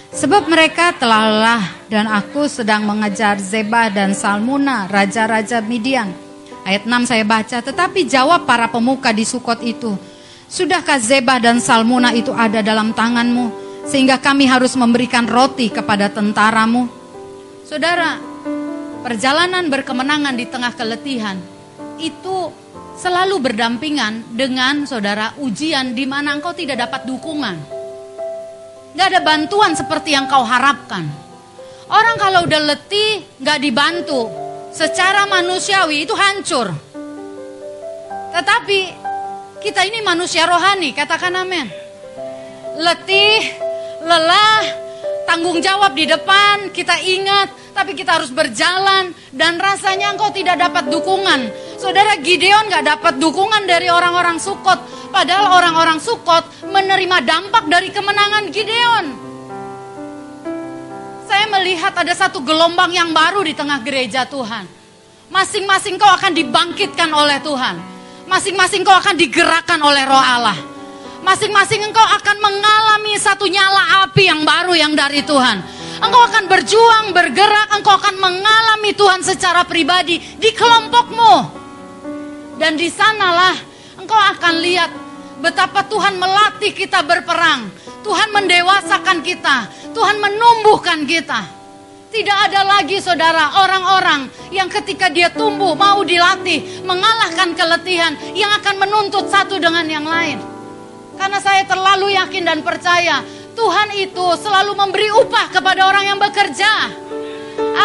Sebab mereka telah lelah dan aku sedang mengejar Zebah dan Salmuna, raja-raja Midian. Ayat 6 saya baca, tetapi jawab para pemuka di Sukot itu, Sudahkah Zebah dan Salmuna itu ada dalam tanganmu, sehingga kami harus memberikan roti kepada tentaramu? Saudara, perjalanan berkemenangan di tengah keletihan, itu selalu berdampingan dengan saudara ujian di mana engkau tidak dapat dukungan. Gak ada bantuan seperti yang kau harapkan. Orang kalau udah letih gak dibantu, secara manusiawi itu hancur. Tetapi kita ini manusia rohani, katakan amin. Letih, lelah, tanggung jawab di depan, kita ingat, tapi kita harus berjalan dan rasanya engkau tidak dapat dukungan. Saudara Gideon gak dapat dukungan dari orang-orang Sukot, padahal orang-orang Sukot menerima dampak dari kemenangan Gideon. Saya melihat ada satu gelombang yang baru di tengah gereja Tuhan. Masing-masing kau akan dibangkitkan oleh Tuhan. Masing-masing kau akan digerakkan oleh roh Allah. Masing-masing engkau akan mengalami satu nyala api yang baru yang dari Tuhan. Engkau akan berjuang, bergerak, engkau akan mengalami Tuhan secara pribadi di kelompokmu. Dan di sanalah engkau akan lihat betapa Tuhan melatih kita berperang. Tuhan mendewasakan kita. Tuhan menumbuhkan kita. Tidak ada lagi saudara orang-orang yang ketika dia tumbuh mau dilatih mengalahkan keletihan yang akan menuntut satu dengan yang lain. Karena saya terlalu yakin dan percaya Tuhan itu selalu memberi upah kepada orang yang bekerja.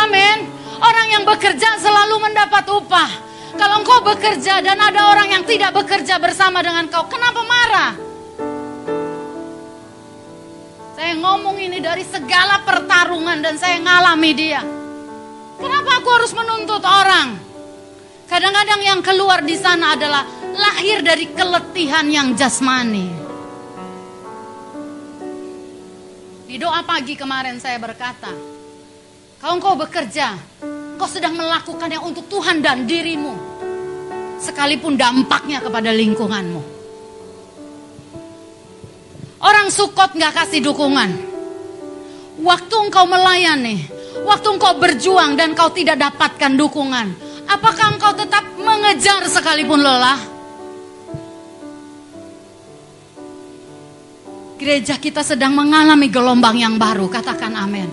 Amin. Orang yang bekerja selalu mendapat upah. Kalau engkau bekerja dan ada orang yang tidak bekerja bersama dengan kau, kenapa marah? Saya ngomong ini dari segala pertarungan dan saya ngalami dia. Kenapa aku harus menuntut orang? Kadang-kadang yang keluar di sana adalah lahir dari keletihan yang jasmani. Di doa pagi kemarin saya berkata, kalau engkau bekerja, engkau sedang melakukan yang untuk Tuhan dan dirimu. Sekalipun dampaknya kepada lingkunganmu. Orang Sukot nggak kasih dukungan. Waktu engkau melayani, waktu engkau berjuang dan kau tidak dapatkan dukungan, apakah engkau tetap mengejar sekalipun lelah? Gereja kita sedang mengalami gelombang yang baru, katakan amin.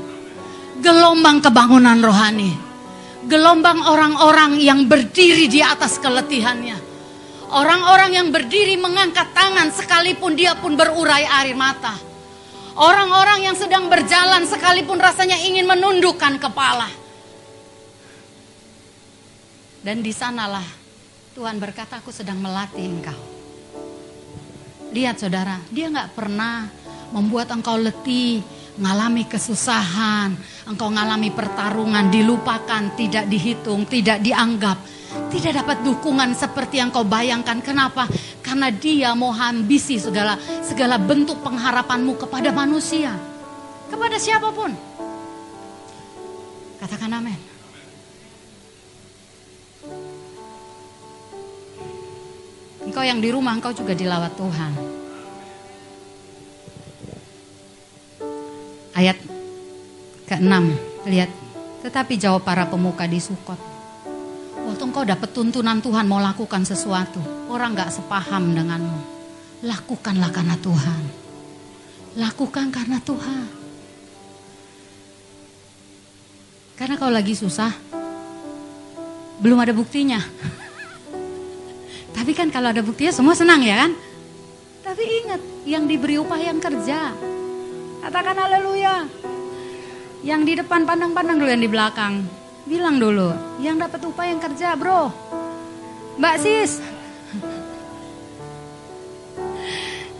Gelombang kebangunan rohani. Gelombang orang-orang yang berdiri di atas keletihannya Orang-orang yang berdiri mengangkat tangan sekalipun dia pun berurai air mata. Orang-orang yang sedang berjalan sekalipun rasanya ingin menundukkan kepala. Dan di sanalah Tuhan berkata aku sedang melatih engkau. Lihat saudara, dia nggak pernah membuat engkau letih, ngalami kesusahan, engkau ngalami pertarungan, dilupakan, tidak dihitung, tidak dianggap. tidak dapat dukungan seperti yang kau bayangkan. Kenapa? Karena dia mau ambisi segala segala bentuk pengharapanmu kepada manusia. Kepada siapa pun. Katakan amin. Engkau yang di rumah, engkau juga dilawat Tuhan. Ayat ke-6, lihat. Tetapi jawab para pemuka di Sukot. Waktu engkau dapat tuntunan Tuhan mau lakukan sesuatu, orang gak sepaham denganmu. Lakukanlah karena Tuhan. Lakukan karena Tuhan. Karena kalau lagi susah, belum ada buktinya. Tapi kan kalau ada buktinya semua senang ya kan? Tapi ingat, yang diberi upah yang kerja. Katakan haleluya. Yang di depan pandang-pandang dulu yang di belakang. Bilang dulu, yang dapat upah yang kerja bro. Mbak sis.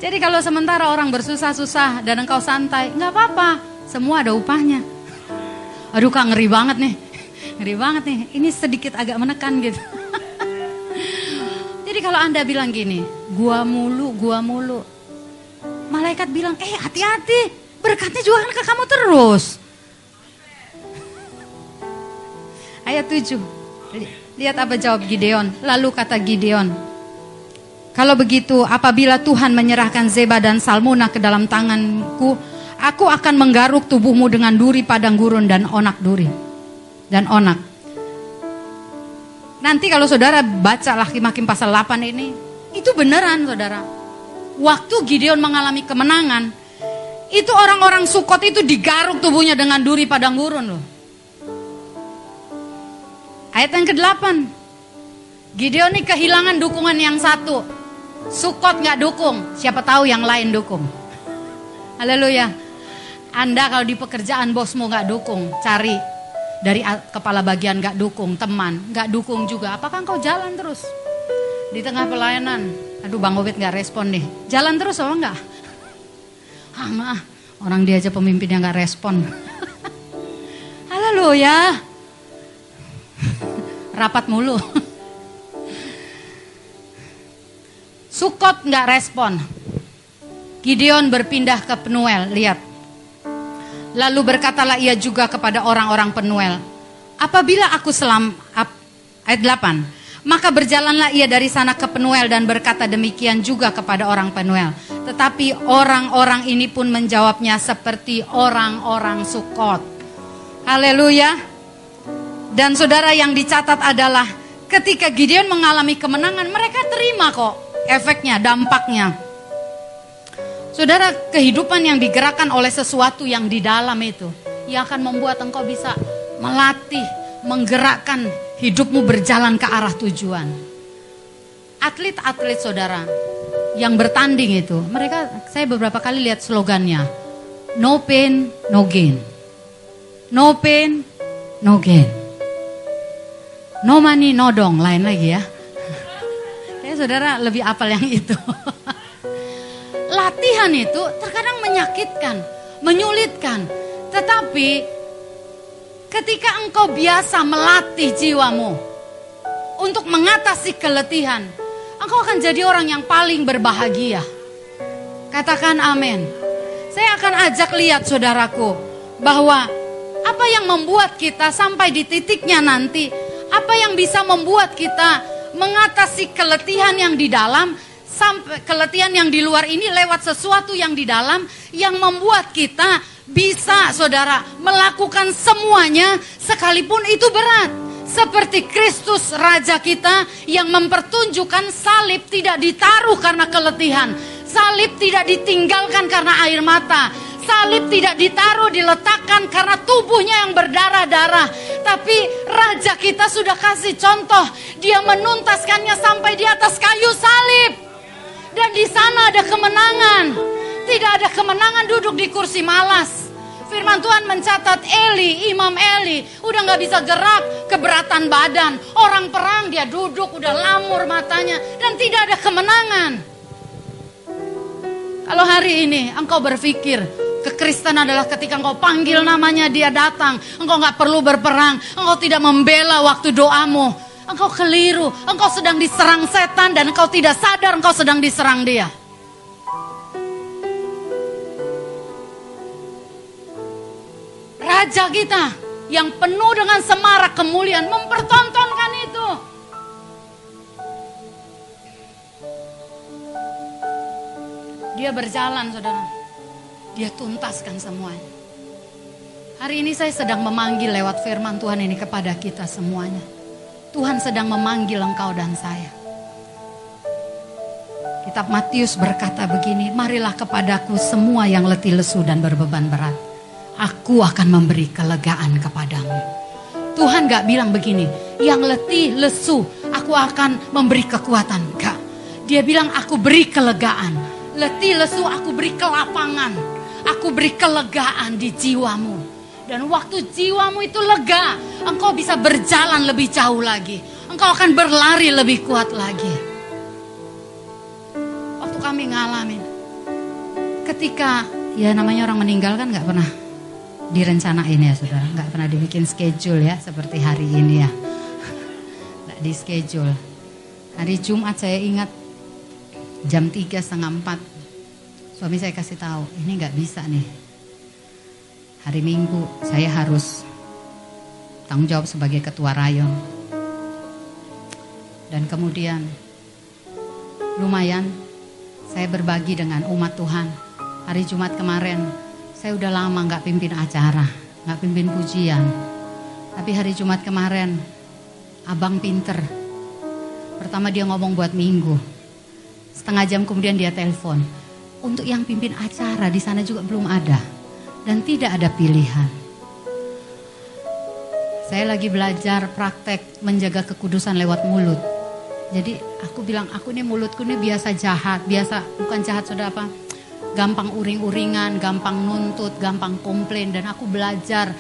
Jadi kalau sementara orang bersusah-susah dan engkau santai, nggak apa-apa. Semua ada upahnya. Aduh kak ngeri banget nih. Ngeri banget nih. Ini sedikit agak menekan gitu. Kalau anda bilang gini, gua mulu, gua mulu. Malaikat bilang, eh hati-hati. Berkatnya juga kan ke kamu terus. Ayat 7. Lihat apa jawab Gideon. Lalu kata Gideon, kalau begitu apabila Tuhan menyerahkan Zeba dan Salmuna ke dalam tanganku, aku akan menggaruk tubuhmu dengan duri padang gurun dan onak duri. Dan onak. Nanti kalau saudara baca Hakim-Hakim pasal 8 ini, itu beneran saudara. Waktu Gideon mengalami kemenangan, itu orang-orang Sukot itu digaruk tubuhnya dengan duri padang gurun loh. Ayat yang ke-8. Gideon ini kehilangan dukungan yang satu. Sukot nggak dukung, siapa tahu yang lain dukung. Haleluya. Anda kalau di pekerjaan bosmu nggak dukung, cari dari kepala bagian nggak dukung, teman nggak dukung juga. Apakah engkau jalan terus di tengah pelayanan? Aduh Bang Obed nggak respon nih. Jalan terus apa enggak? Ah maaf, orang dia aja pemimpinnya nggak respon. Haleluya. Rapat mulu. Sukot nggak respon. Gideon berpindah ke Penuel, lihat. Lalu berkatalah ia juga kepada orang-orang Penuel, apabila aku selam ayat 8, maka berjalanlah ia dari sana ke Penuel dan berkata demikian juga kepada orang Penuel. Tetapi orang-orang ini pun menjawabnya seperti orang-orang Sukot. Haleluya. Dan saudara yang dicatat adalah ketika Gideon mengalami kemenangan, mereka terima kok efeknya, dampaknya. Saudara, kehidupan yang digerakkan oleh sesuatu yang di dalam itu, yang akan membuat engkau bisa melatih, menggerakkan hidupmu berjalan ke arah tujuan. Atlet-atlet saudara yang bertanding itu, mereka saya beberapa kali lihat slogannya, no pain, no gain. No pain, no gain. No money, no dong, lain lagi ya. Kayak saudara lebih apal yang itu. Latihan itu terkadang menyakitkan, menyulitkan. Tetapi ketika engkau biasa melatih jiwamu untuk mengatasi keletihan, engkau akan jadi orang yang paling berbahagia. Katakan amin. Saya akan ajak lihat saudaraku bahwa apa yang membuat kita sampai di titiknya nanti, apa yang bisa membuat kita mengatasi keletihan yang di dalam sampai keletihan yang di luar ini lewat sesuatu yang di dalam yang membuat kita bisa saudara melakukan semuanya sekalipun itu berat. Seperti Kristus Raja kita yang mempertunjukkan salib tidak ditaruh karena keletihan. Salib tidak ditinggalkan karena air mata. Salib tidak ditaruh diletakkan karena tubuhnya yang berdarah-darah. Tapi Raja kita sudah kasih contoh. Dia menuntaskannya sampai di atas kayu salib. Dan di sana ada kemenangan. Tidak ada kemenangan duduk di kursi malas. Firman Tuhan mencatat Eli, Imam Eli, udah nggak bisa gerak, keberatan badan. Orang perang dia duduk, udah lamur matanya, dan tidak ada kemenangan. Kalau hari ini engkau berpikir Kekristen adalah ketika engkau panggil namanya dia datang. Engkau nggak perlu berperang. Engkau tidak membela waktu doamu. Engkau keliru, engkau sedang diserang setan dan engkau tidak sadar engkau sedang diserang dia. Raja kita yang penuh dengan semarak kemuliaan mempertontonkan itu. Dia berjalan, saudara. Dia tuntaskan semuanya. Hari ini saya sedang memanggil lewat firman Tuhan ini kepada kita semuanya. Tuhan sedang memanggil engkau dan saya. Kitab Matius berkata begini, marilah kepadaku semua yang letih lesu dan berbeban berat. Aku akan memberi kelegaan kepadamu. Tuhan gak bilang begini, yang letih lesu, aku akan memberi kekuatan. Gak. Dia bilang aku beri kelegaan. Letih lesu, aku beri kelapangan. Aku beri kelegaan di jiwamu. Dan waktu jiwamu itu lega, engkau bisa berjalan lebih jauh lagi. Engkau akan berlari lebih kuat lagi. Waktu kami ngalamin ketika ya namanya orang meninggal kan nggak pernah direncanain ya saudara. Nggak pernah dibikin schedule ya seperti hari ini ya. Nggak di schedule. Hari Jumat saya ingat jam tiga setengah empat. Suami saya kasih tahu ini nggak bisa nih hari Minggu saya harus tanggung jawab sebagai ketua rayon dan kemudian lumayan saya berbagi dengan umat Tuhan. Hari Jumat kemarin, saya udah lama nggak pimpin acara, nggak pimpin pujian. Tapi hari Jumat kemarin, abang pinter. Pertama dia ngomong buat minggu. Setengah jam kemudian dia telepon. Untuk yang pimpin acara di sana juga belum ada. Dan tidak ada pilihan. Saya lagi belajar praktek menjaga kekudusan lewat mulut. Jadi aku bilang aku ini mulutku ini biasa jahat, biasa bukan jahat sudah apa? Gampang uring-uringan, gampang nuntut, gampang komplain dan aku belajar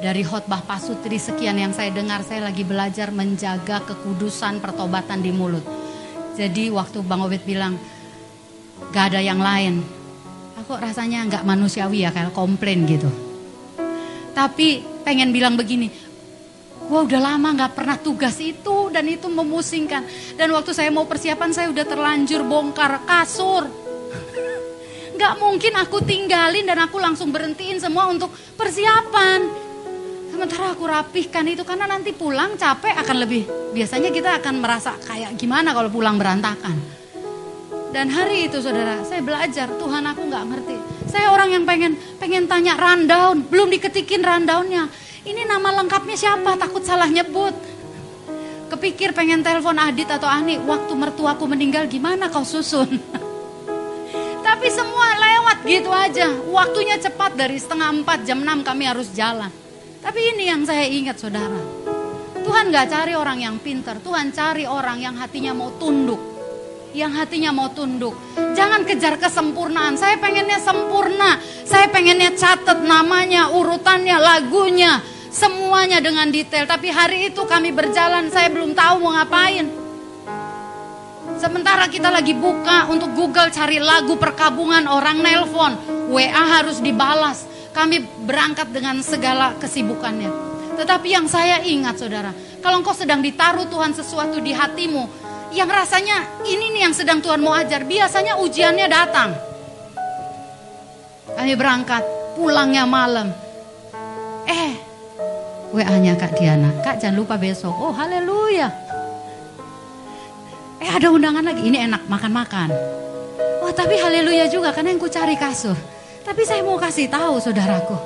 dari khotbah pasutri sekian yang saya dengar saya lagi belajar menjaga kekudusan pertobatan di mulut. Jadi waktu Bang Obed bilang gak ada yang lain, aku rasanya nggak manusiawi ya kayak komplain gitu. Tapi pengen bilang begini, Wah udah lama gak pernah tugas itu dan itu memusingkan. Dan waktu saya mau persiapan saya udah terlanjur bongkar kasur. Gak mungkin aku tinggalin dan aku langsung berhentiin semua untuk persiapan. Sementara aku rapihkan itu karena nanti pulang capek akan lebih. Biasanya kita akan merasa kayak gimana kalau pulang berantakan. Dan hari itu saudara, saya belajar Tuhan aku gak ngerti. Saya orang yang pengen pengen tanya rundown, belum diketikin rundownnya. Ini nama lengkapnya siapa? Takut salah nyebut. Kepikir pengen telepon Adit atau Ani, waktu mertuaku meninggal gimana kau susun? Tapi semua lewat gitu aja. Waktunya cepat dari setengah empat jam enam kami harus jalan. Tapi ini yang saya ingat saudara. Tuhan gak cari orang yang pinter. Tuhan cari orang yang hatinya mau tunduk. Yang hatinya mau tunduk. Jangan kejar kesempurnaan. Saya pengennya sempurna. Saya pengennya catat namanya, urutannya, lagunya. Semuanya dengan detail. Tapi hari itu kami berjalan, saya belum tahu mau ngapain. Sementara kita lagi buka untuk Google cari lagu perkabungan orang nelpon. WA harus dibalas. Kami berangkat dengan segala kesibukannya. Tetapi yang saya ingat saudara, kalau engkau sedang ditaruh Tuhan sesuatu di hatimu, yang rasanya ini nih yang sedang Tuhan mau ajar, biasanya ujiannya datang. Kami berangkat, pulangnya malam. Eh, WA-nya Kak Diana, Kak jangan lupa besok. Oh haleluya. Eh ada undangan lagi, ini enak makan-makan. Wah tapi haleluya juga karena yang ku cari kasur. Tapi saya mau kasih tahu saudaraku.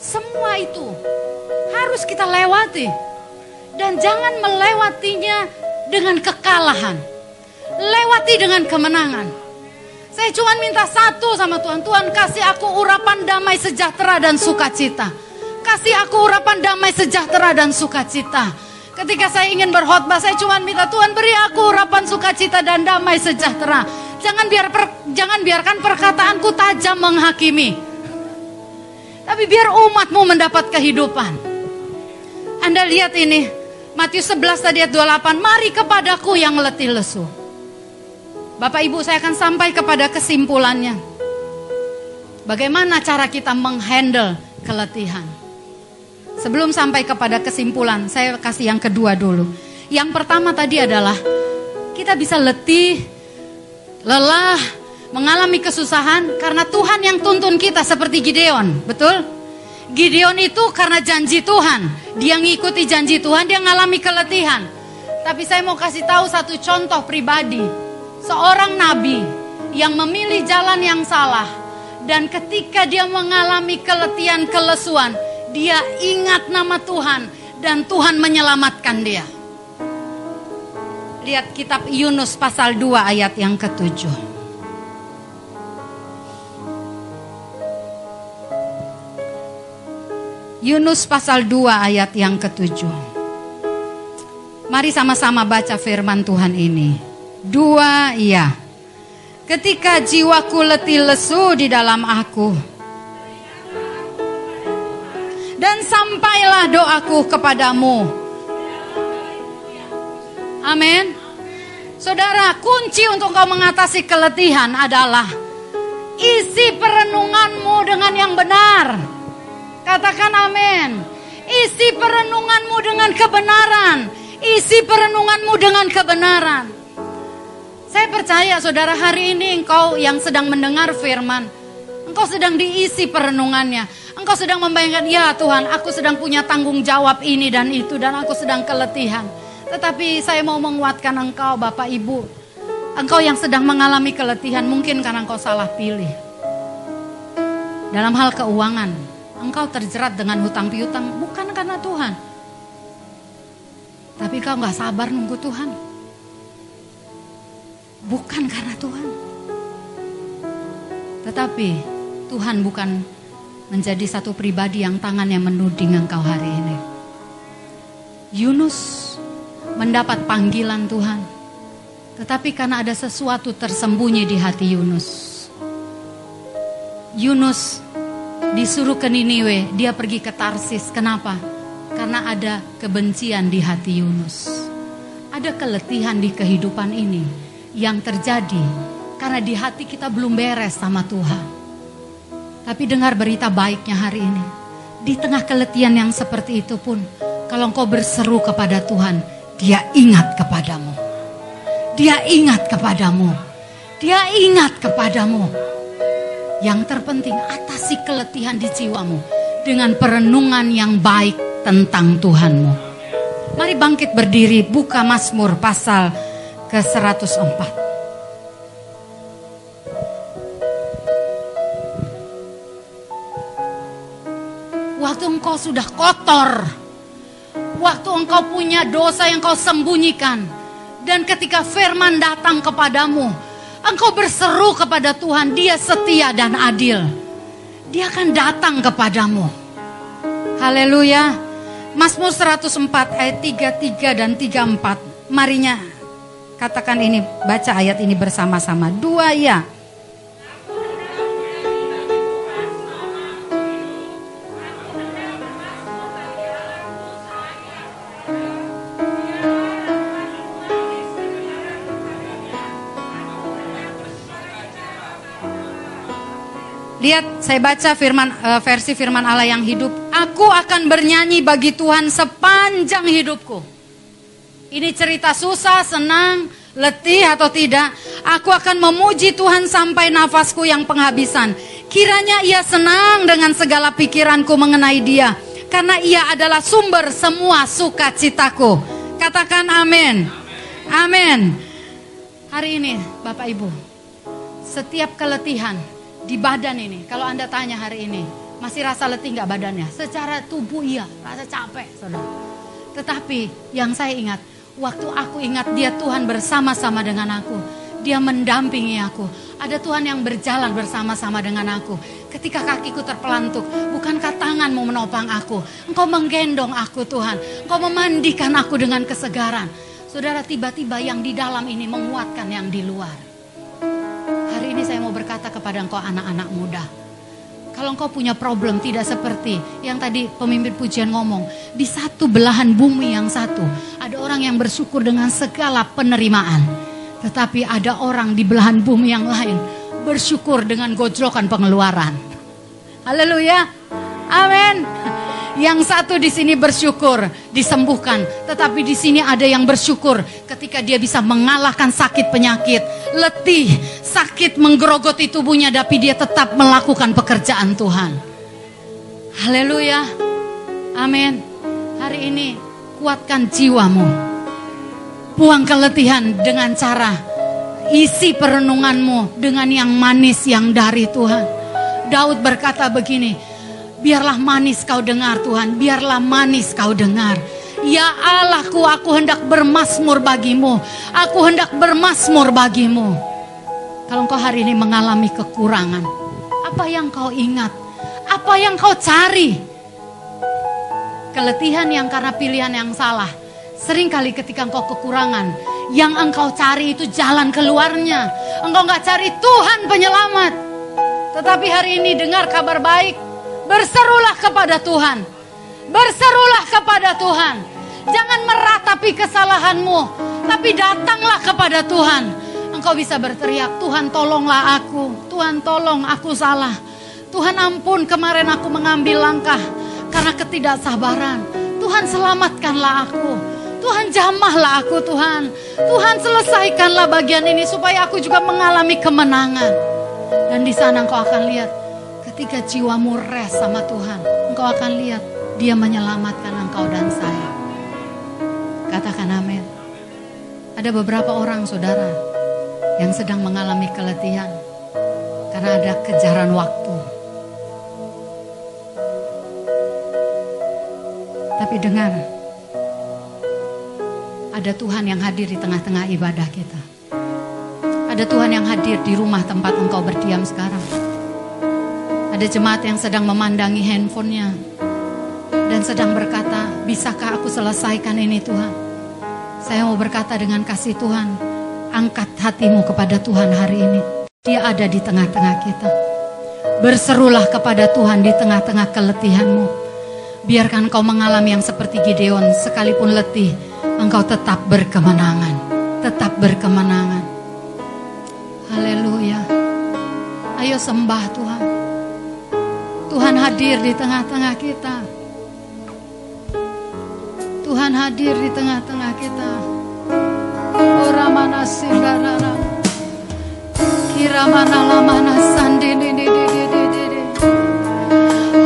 Semua itu harus kita lewati. Dan jangan melewatinya dengan kekalahan. Lewati dengan kemenangan. Saya cuma minta satu sama Tuhan. Tuhan kasih aku urapan damai sejahtera dan sukacita. Kasih aku urapan damai sejahtera dan sukacita. Ketika saya ingin berkhotbah, saya cuma minta Tuhan beri aku urapan sukacita dan damai sejahtera. Jangan biar per, jangan biarkan perkataanku tajam menghakimi. Tapi biar umatmu mendapat kehidupan. Anda lihat ini, Matius 11 tadi ayat 28, mari kepadaku yang letih lesu. Bapak Ibu saya akan sampai kepada kesimpulannya. Bagaimana cara kita menghandle keletihan. Sebelum sampai kepada kesimpulan, saya kasih yang kedua dulu. Yang pertama tadi adalah kita bisa letih, lelah, mengalami kesusahan karena Tuhan yang tuntun kita seperti Gideon, betul? Gideon itu karena janji Tuhan, dia ngikuti janji Tuhan, dia mengalami keletihan. Tapi saya mau kasih tahu satu contoh pribadi, seorang nabi yang memilih jalan yang salah dan ketika dia mengalami keletihan, kelesuan, dia ingat nama Tuhan dan Tuhan menyelamatkan dia. Lihat kitab Yunus pasal 2 ayat yang ketujuh. Yunus pasal 2 ayat yang ketujuh. Mari sama-sama baca firman Tuhan ini. Dua, iya. Ketika jiwaku letih lesu di dalam aku, dan sampailah doaku kepadamu. Amin. Saudara, kunci untuk kau mengatasi keletihan adalah isi perenunganmu dengan yang benar. Katakan amin. Isi perenunganmu dengan kebenaran. Isi perenunganmu dengan kebenaran. Saya percaya saudara hari ini engkau yang sedang mendengar firman. Engkau sedang diisi perenungannya. Engkau sedang membayangkan, ya Tuhan, aku sedang punya tanggung jawab ini dan itu dan aku sedang keletihan. Tetapi saya mau menguatkan engkau Bapak Ibu. Engkau yang sedang mengalami keletihan mungkin karena engkau salah pilih. Dalam hal keuangan, engkau terjerat dengan hutang piutang bukan karena Tuhan. Tapi kau nggak sabar nunggu Tuhan. Bukan karena Tuhan. Tetapi Tuhan bukan menjadi satu pribadi yang tangannya menuding engkau hari ini. Yunus mendapat panggilan Tuhan. Tetapi karena ada sesuatu tersembunyi di hati Yunus. Yunus disuruh ke Niniwe, dia pergi ke Tarsis. Kenapa? Karena ada kebencian di hati Yunus. Ada keletihan di kehidupan ini yang terjadi karena di hati kita belum beres sama Tuhan. Tapi dengar berita baiknya hari ini. Di tengah keletihan yang seperti itu pun, kalau engkau berseru kepada Tuhan, Dia ingat kepadamu. Dia ingat kepadamu. Dia ingat kepadamu. Yang terpenting, atasi keletihan di jiwamu dengan perenungan yang baik tentang Tuhanmu. Mari bangkit berdiri, buka Mazmur pasal ke-104. Waktu engkau sudah kotor, waktu engkau punya dosa yang kau sembunyikan, dan ketika firman datang kepadamu, engkau berseru kepada Tuhan, Dia setia dan adil. Dia akan datang kepadamu. Haleluya. Mazmur 104 ayat 33 dan 34. Marinya katakan ini, baca ayat ini bersama-sama. Dua ya. Lihat, saya baca firman uh, versi firman Allah yang hidup. Aku akan bernyanyi bagi Tuhan sepanjang hidupku. Ini cerita susah, senang, letih atau tidak. Aku akan memuji Tuhan sampai nafasku yang penghabisan. Kiranya ia senang dengan segala pikiranku mengenai dia. Karena ia adalah sumber semua sukacitaku. Katakan amin. Amin. Hari ini Bapak Ibu, setiap keletihan, di badan ini. Kalau Anda tanya hari ini, masih rasa letih nggak badannya? Secara tubuh iya, rasa capek, saudara. Tetapi yang saya ingat, waktu aku ingat dia Tuhan bersama-sama dengan aku. Dia mendampingi aku. Ada Tuhan yang berjalan bersama-sama dengan aku. Ketika kakiku terpelantuk, bukankah tanganmu menopang aku? Engkau menggendong aku Tuhan. Engkau memandikan aku dengan kesegaran. Saudara tiba-tiba yang di dalam ini menguatkan yang di luar. Kepada engkau anak-anak muda. Kalau engkau punya problem tidak seperti yang tadi pemimpin pujian ngomong. Di satu belahan bumi yang satu. Ada orang yang bersyukur dengan segala penerimaan. Tetapi ada orang di belahan bumi yang lain. Bersyukur dengan gojlokan pengeluaran. Haleluya. Amin. Yang satu di sini bersyukur disembuhkan, tetapi di sini ada yang bersyukur ketika dia bisa mengalahkan sakit penyakit, letih, sakit menggerogoti tubuhnya tapi dia tetap melakukan pekerjaan Tuhan. Haleluya. Amin. Hari ini kuatkan jiwamu. Buang keletihan dengan cara isi perenunganmu dengan yang manis yang dari Tuhan. Daud berkata begini, Biarlah manis kau dengar Tuhan, biarlah manis kau dengar. Ya Allahku, aku hendak bermasmur bagimu. Aku hendak bermasmur bagimu. Kalau engkau hari ini mengalami kekurangan, apa yang kau ingat? Apa yang kau cari? Keletihan yang karena pilihan yang salah. Seringkali ketika engkau kekurangan, yang engkau cari itu jalan keluarnya. Engkau nggak cari Tuhan penyelamat. Tetapi hari ini dengar kabar baik, Berserulah kepada Tuhan. Berserulah kepada Tuhan. Jangan meratapi kesalahanmu, tapi datanglah kepada Tuhan. Engkau bisa berteriak, Tuhan tolonglah aku. Tuhan tolong aku salah. Tuhan ampun kemarin aku mengambil langkah karena ketidaksabaran. Tuhan selamatkanlah aku. Tuhan jamahlah aku Tuhan. Tuhan selesaikanlah bagian ini supaya aku juga mengalami kemenangan. Dan di sana engkau akan lihat Ketika jiwamu res sama Tuhan, engkau akan lihat dia menyelamatkan engkau dan saya. Katakan amin. Ada beberapa orang saudara yang sedang mengalami keletihan karena ada kejaran waktu. Tapi dengar, ada Tuhan yang hadir di tengah-tengah ibadah kita. Ada Tuhan yang hadir di rumah tempat engkau berdiam sekarang. Ada jemaat yang sedang memandangi handphonenya dan sedang berkata, bisakah aku selesaikan ini Tuhan? Saya mau berkata dengan kasih Tuhan, angkat hatimu kepada Tuhan hari ini. Dia ada di tengah-tengah kita. Berserulah kepada Tuhan di tengah-tengah keletihanmu. Biarkan kau mengalami yang seperti Gideon, sekalipun letih, engkau tetap berkemenangan. Tetap berkemenangan. Haleluya. Ayo sembah Tuhan. Tuhan hadir di tengah-tengah kita. Tuhan hadir di tengah-tengah kita. Ora mana sindarara. Kira mana lamana sandi di di di di di di.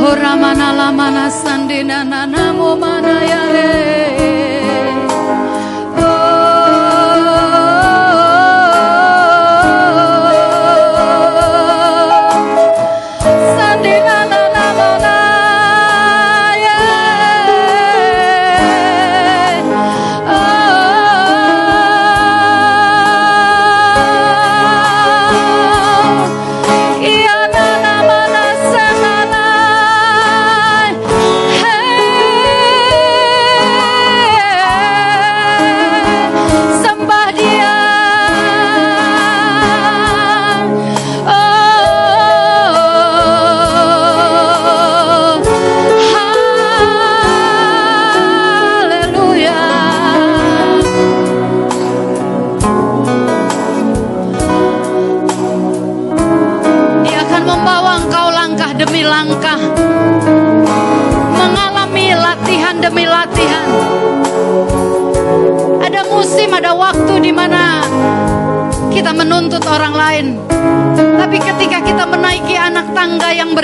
Ora mana lamana sandi nana namo mana ya re.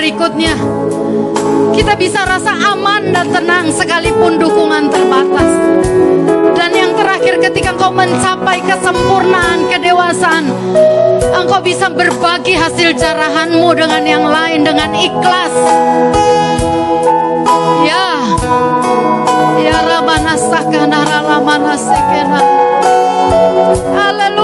Berikutnya. Kita bisa rasa aman dan tenang sekalipun dukungan terbatas. Dan yang terakhir ketika engkau mencapai kesempurnaan kedewasaan, engkau bisa berbagi hasil jarahanmu dengan yang lain dengan ikhlas. Ya. Ya Rabbana sakana ralamana sekena. Haleluya.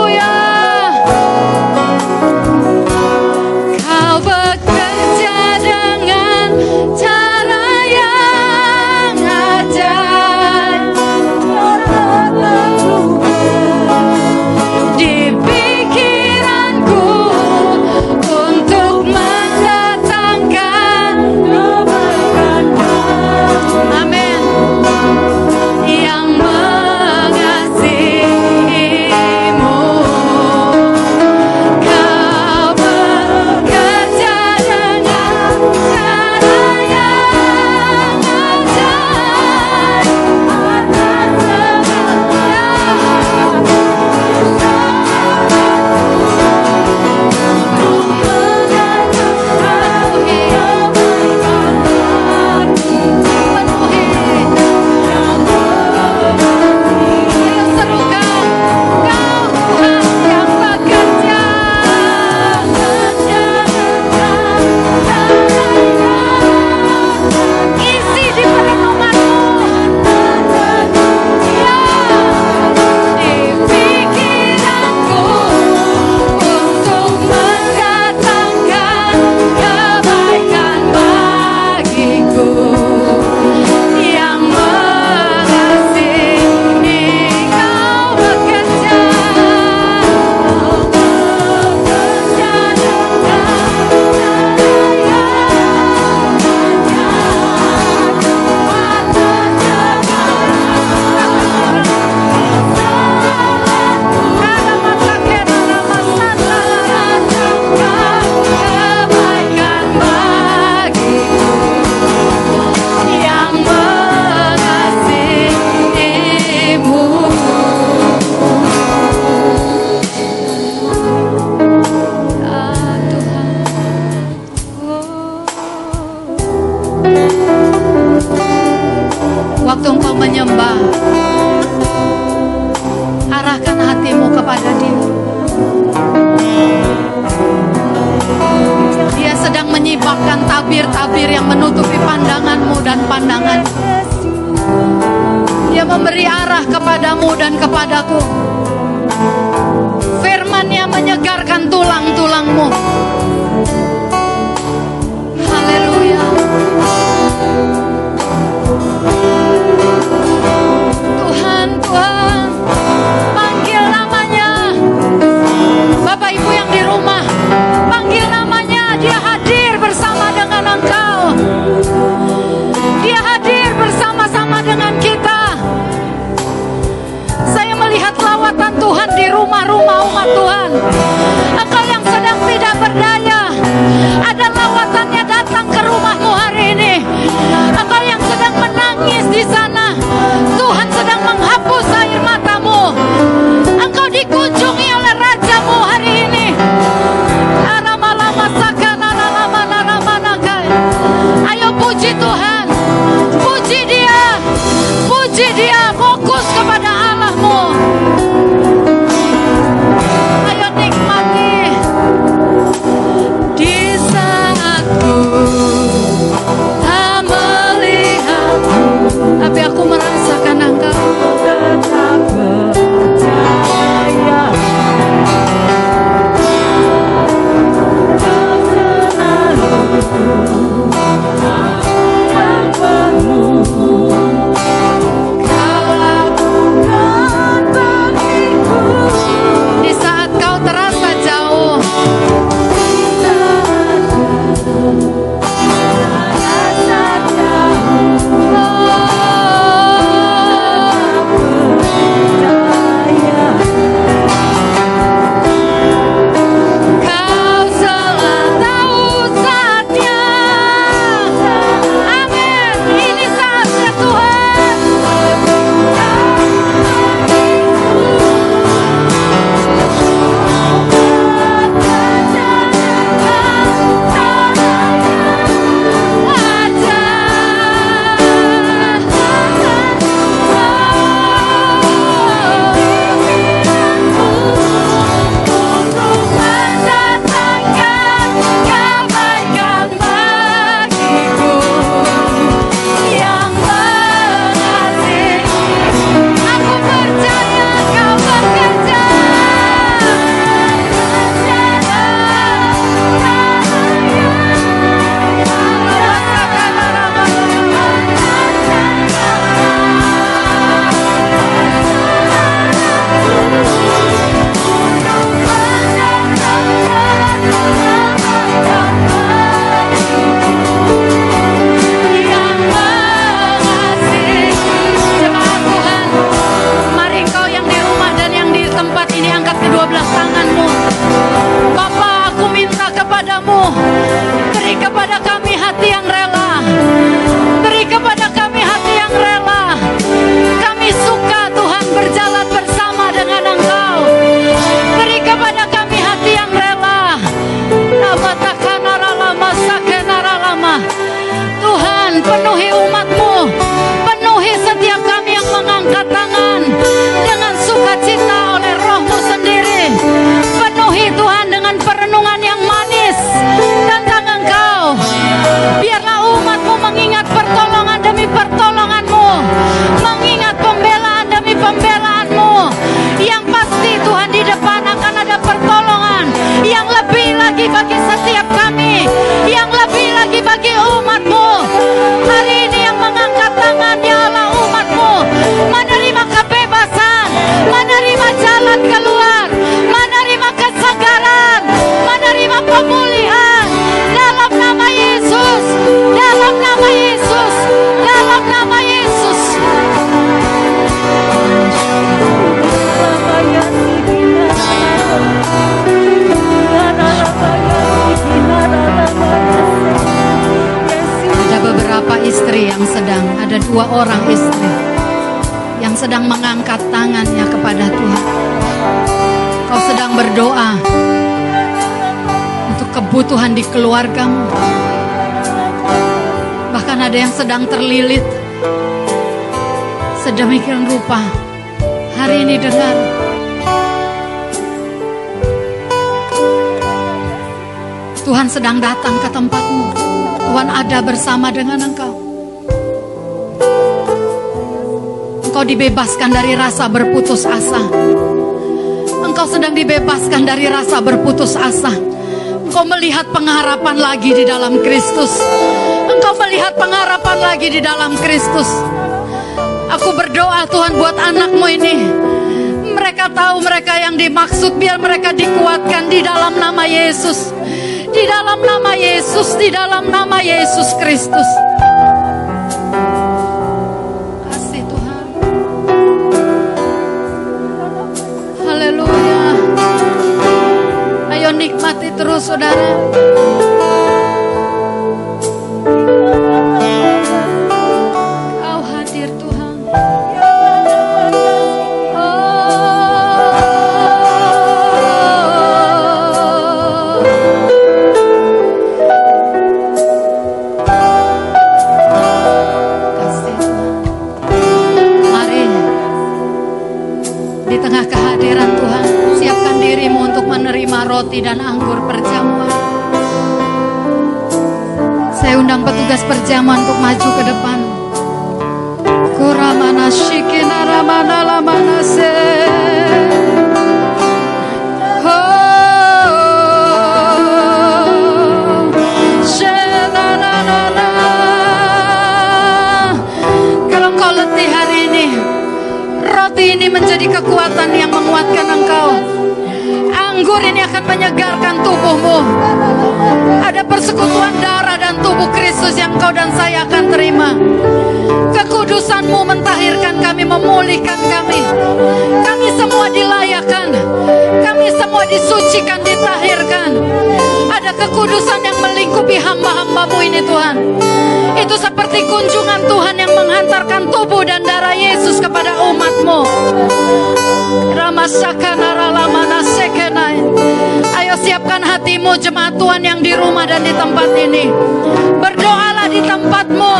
Dia. Dia sedang menyibakkan tabir-tabir yang menutupi pandanganmu dan pandangan. Dia memberi arah kepadamu dan kepadaku. Firman-Nya menyegarkan tulang-tulangmu. Haleluya. Di rumah-rumah umat Tuhan. Engkau yang sedang tidak berdaya, ada lawatannya datang ke rumahmu hari ini. Engkau yang sedang menangis di sana, Tuhan sedang menghapus air matamu. Engkau dikunjungi oleh Biarlah umatmu mengingat pertolongan demi pertolonganmu. Mengingat pembelaan demi pembelaanmu. Yang pasti Tuhan di depan akan ada pertolongan Yang lebih lagi bagi setiap kami. Yang lebih lagi bagi umatmu. Hari yang sedang ada dua orang istri yang sedang mengangkat tangannya kepada Tuhan. Kau sedang berdoa untuk kebutuhan di keluargamu. Bahkan ada yang sedang terlilit. Sedemikian rupa hari ini dengar Tuhan sedang datang ke tempatmu. Tuhan ada bersama dengan engkau. Dibebaskan dari rasa berputus asa. Engkau sedang dibebaskan dari rasa berputus asa. Engkau melihat pengharapan lagi di dalam Kristus. Engkau melihat pengharapan lagi di dalam Kristus. Aku berdoa Tuhan buat anakmu ini. Mereka tahu mereka yang dimaksud biar mereka dikuatkan di dalam nama Yesus. Di dalam nama Yesus, di dalam nama Yesus Kristus. Saudara. Tuhan. Mari di tengah kehadiran Tuhan, siapkan dirimu untuk menerima roti dan petugas perjamuan untuk maju ke depan. Kuramana shikina ramana lamana se. Oh, ini, menjadi kekuatan yang menguatkan engkau. Anggur ini akan menyegarkan tubuhmu. Ada persekutuan darah tubuh Kristus yang kau dan saya akan terima. Kekudusanmu mentahirkan kami, memulihkan kami. Kami semua dilayakan. Kami semua disucikan, ditahirkan. Ada kekudusan yang melingkupi hamba-hambamu ini Tuhan. Itu seperti kunjungan Tuhan yang menghantarkan tubuh dan darah Yesus kepada umatmu. Ayo siapkan hatimu jemaat Tuhan yang di rumah dan di tempat ini. Berdoalah di tempatmu.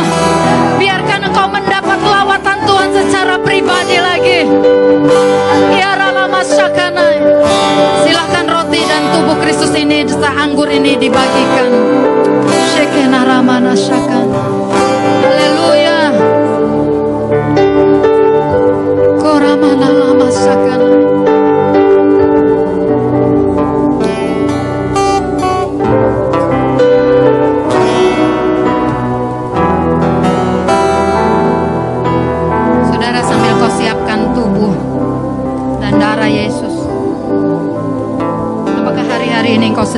Biarkan Kristus ini, desa anggur ini dibagikan. Shekena ramana. Haleluya. Koramana lama sakana.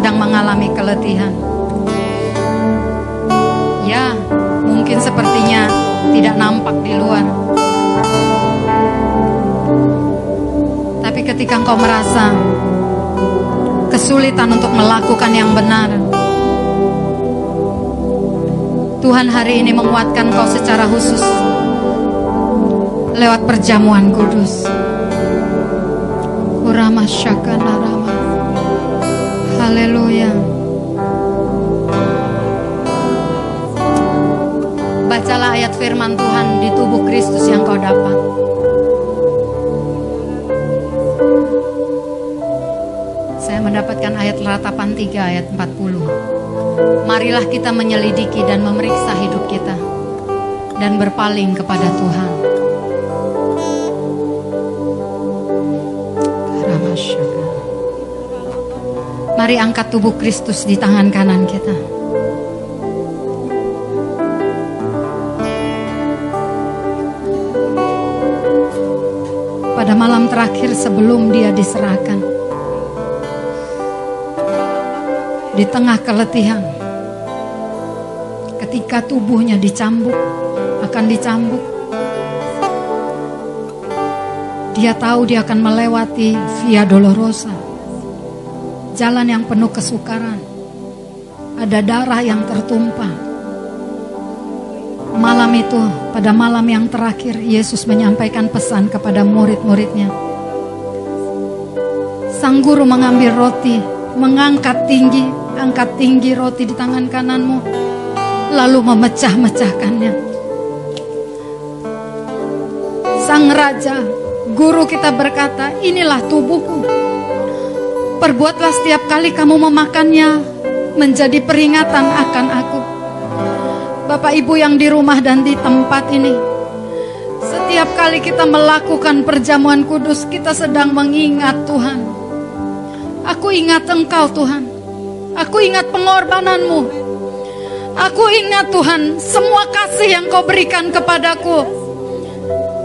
Sedang mengalami keletihan? Ya, mungkin sepertinya tidak nampak di luar. Tapi ketika engkau merasa kesulitan untuk melakukan yang benar, Tuhan hari ini menguatkan kau secara khusus lewat perjamuan kudus. Kurama syakana. Haleluya. Bacalah ayat firman Tuhan di tubuh Kristus yang kau dapat. Saya mendapatkan ayat ratapan 3 ayat 40. Marilah kita menyelidiki dan memeriksa hidup kita dan berpaling kepada Tuhan. Mari angkat tubuh Kristus di tangan kanan kita. Pada malam terakhir sebelum dia diserahkan. Di tengah keletihan. Ketika tubuhnya dicambuk, akan dicambuk. Dia tahu dia akan melewati Via Dolorosa. Jalan yang penuh kesukaran. Ada darah yang tertumpah. Malam itu, pada malam yang terakhir, Yesus menyampaikan pesan kepada murid-muridnya. Sang guru mengambil roti, mengangkat tinggi, angkat tinggi roti di tangan kananmu, lalu memecah-mecahkannya. Sang raja, guru kita berkata, inilah tubuhku. Perbuatlah setiap kali kamu memakannya menjadi peringatan akan aku. Bapak Ibu yang di rumah dan di tempat ini, setiap kali kita melakukan perjamuan kudus, kita sedang mengingat Tuhan. Aku ingat Engkau Tuhan. Aku ingat pengorbananmu. Aku ingat Tuhan semua kasih yang kau berikan kepadaku.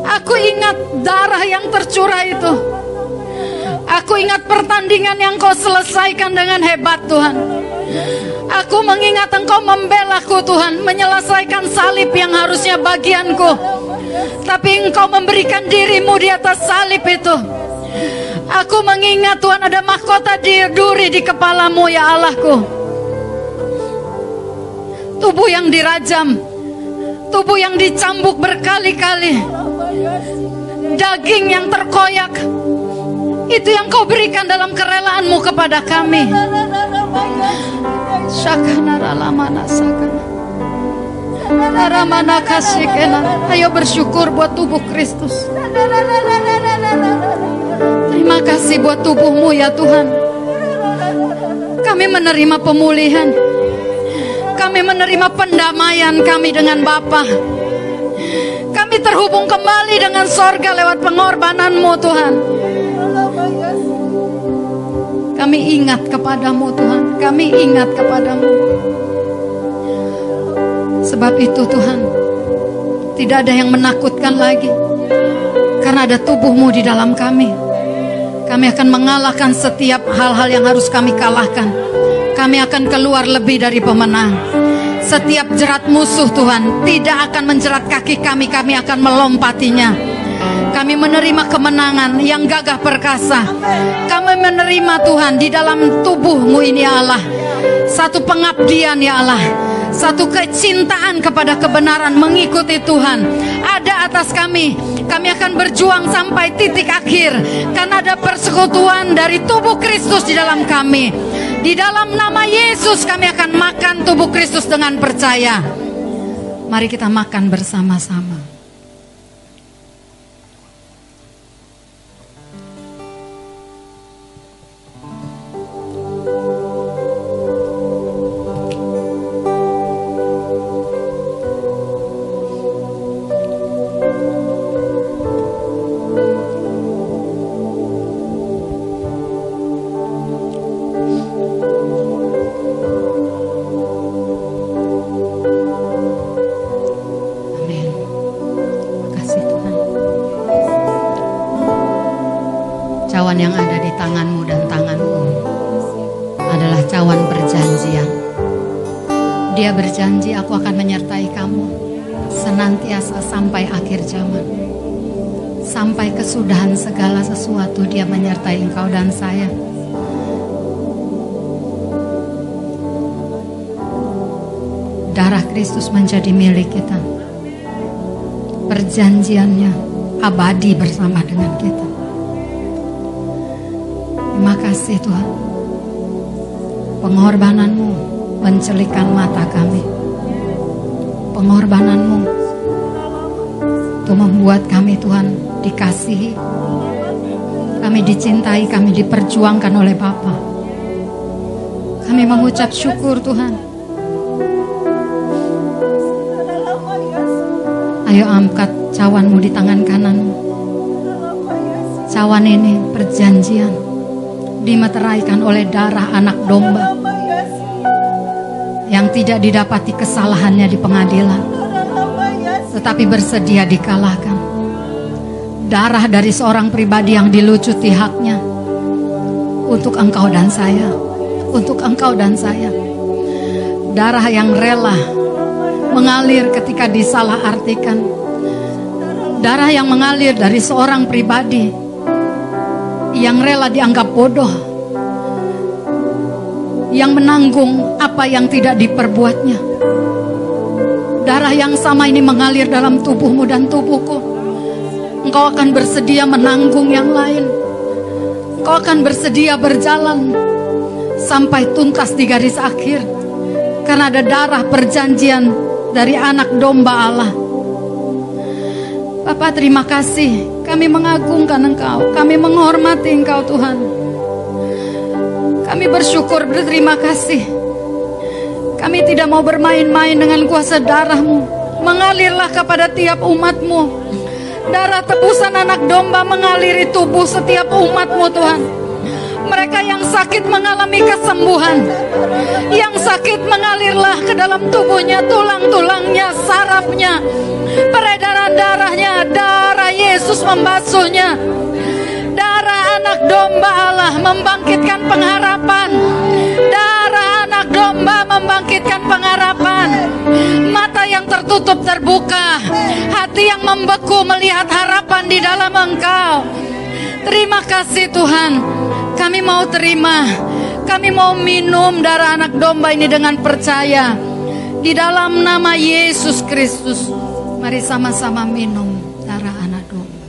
Aku ingat darah yang tercurah itu. Aku ingat pertandingan yang kau selesaikan dengan hebat Tuhan. Aku mengingat engkau membelaku Tuhan Menyelesaikan salib yang harusnya bagianku. Tapi engkau memberikan dirimu di atas salib itu. Aku mengingat Tuhan ada mahkota di di kepalamu ya Allahku. Tubuh yang dirajam Tubuh yang dicambuk berkali-kali Daging yang terkoyak Itu yang kau berikan dalam kerelaanmu kepada kami. Ayo bersyukur buat tubuh Kristus. Terima kasih buat tubuhmu ya Tuhan. Kami menerima pemulihan. Kami menerima pendamaian kami dengan Bapa. Kami terhubung kembali dengan sorga lewat pengorbananmu Tuhan. Kami ingat kepadamu Tuhan. Kami ingat kepadamu. Sebab itu Tuhan Tidak ada yang menakutkan lagi. Karena ada tubuhmu di dalam kami. Kami akan mengalahkan setiap hal-hal yang harus kami kalahkan. Kami akan keluar lebih dari pemenang. Setiap jerat musuh Tuhan Tidak akan menjerat kaki kami. Kami akan melompatinya kami menerima kemenangan yang gagah perkasa. Kami menerima Tuhan di dalam tubuhmu ini ya Allah. Satu pengabdian ya Allah. Satu kecintaan kepada kebenaran mengikuti Tuhan. Ada atas kami. Kami akan berjuang sampai titik akhir. Karena ada persekutuan dari tubuh Kristus di dalam kami. Di dalam nama Yesus kami akan makan tubuh Kristus dengan percaya. Mari kita makan bersama-sama. Kesudahan segala sesuatu dia menyertai engkau dan saya. Darah Kristus menjadi milik kita perjanjiannya abadi bersama dengan kita. Terima kasih Tuhan. Pengorbananmu mencelikan mata kami. Pengorbananmu untuk membuat kami Tuhan dikasihi. Kami dicintai, kami diperjuangkan oleh Bapa. Kami mengucap syukur Tuhan. Ayo angkat cawanmu di tangan kananmu. Cawan ini perjanjian dimeteraikan oleh darah anak domba yang tidak didapati kesalahannya di pengadilan, tetapi bersedia dikalahkan. Darah dari seorang pribadi yang dilucuti haknya untuk engkau dan saya, untuk engkau dan saya. Darah yang rela mengalir ketika disalahartikan. Darah yang mengalir dari seorang pribadi yang rela dianggap bodoh. Yang menanggung apa yang tidak diperbuatnya. Darah yang sama ini mengalir dalam tubuhmu dan tubuhku. Engkau akan bersedia menanggung yang lain. Engkau akan bersedia berjalan sampai tuntas di garis akhir. Karena ada darah perjanjian dari anak domba Allah. Bapak terima kasih. Kami mengagungkan Engkau. Kami menghormati Engkau Tuhan. Kami bersyukur berterima kasih. Kami tidak mau bermain-main dengan kuasa darahmu. Mengalirlah kepada tiap umatmu. Darah tebusan anak domba mengaliri tubuh setiap umatmu Tuhan. Mereka yang sakit mengalami kesembuhan. Yang sakit mengalirlah ke dalam tubuhnya, tulang-tulangnya, sarafnya. Peredaran darahnya, darah Yesus membasuhnya. Darah anak domba Allah membangkitkan pengharapan. Darah anak domba membangkitkan pengharapan. Mata yang tertutup terbuka, hati yang membeku melihat harapan di dalam Engkau. Terima kasih Tuhan. Kami mau terima, kami mau minum darah anak domba ini dengan percaya. Di dalam nama Yesus Kristus, mari sama-sama minum darah anak domba.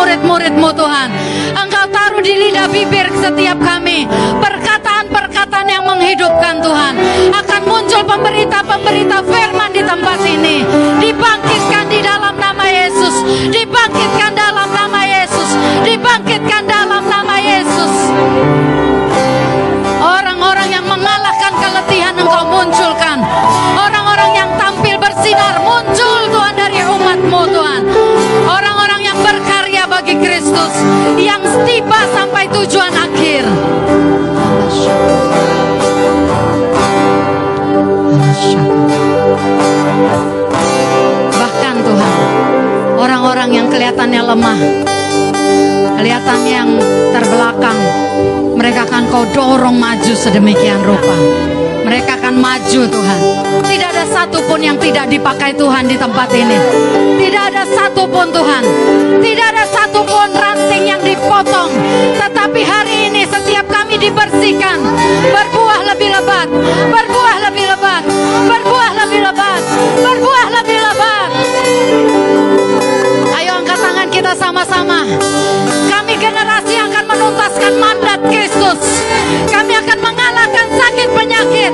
Murid-muridmu Tuhan. Engkau taruh di lidah bibir setiap kami perkataan-perkataan yang menghidupkan Tuhan. Akan muncul pemberita-pemberita firman di tempat ini. Dibangkitkan Yang tiba sampai tujuan akhir. Bahkan Tuhan, orang-orang yang kelihatannya lemah, kelihatan yang terbelakang, mereka akan kau dorong maju sedemikian rupa. Mereka akan maju Tuhan. Tidak ada satupun yang tidak dipakai Tuhan di tempat ini. Tidak ada satupun Tuhan. Tidak ada satupun ranting yang dipotong. Tetapi hari ini setiap kami dibersihkan. Berbuah lebih lebat. Berbuah lebih lebat. Berbuah lebih lebat. Berbuah lebih lebat. Ayo angkat tangan kita sama-sama. Kami generasi yang akan menuntaskan mandat Kristus. Kami akan mengalahkan penyakit.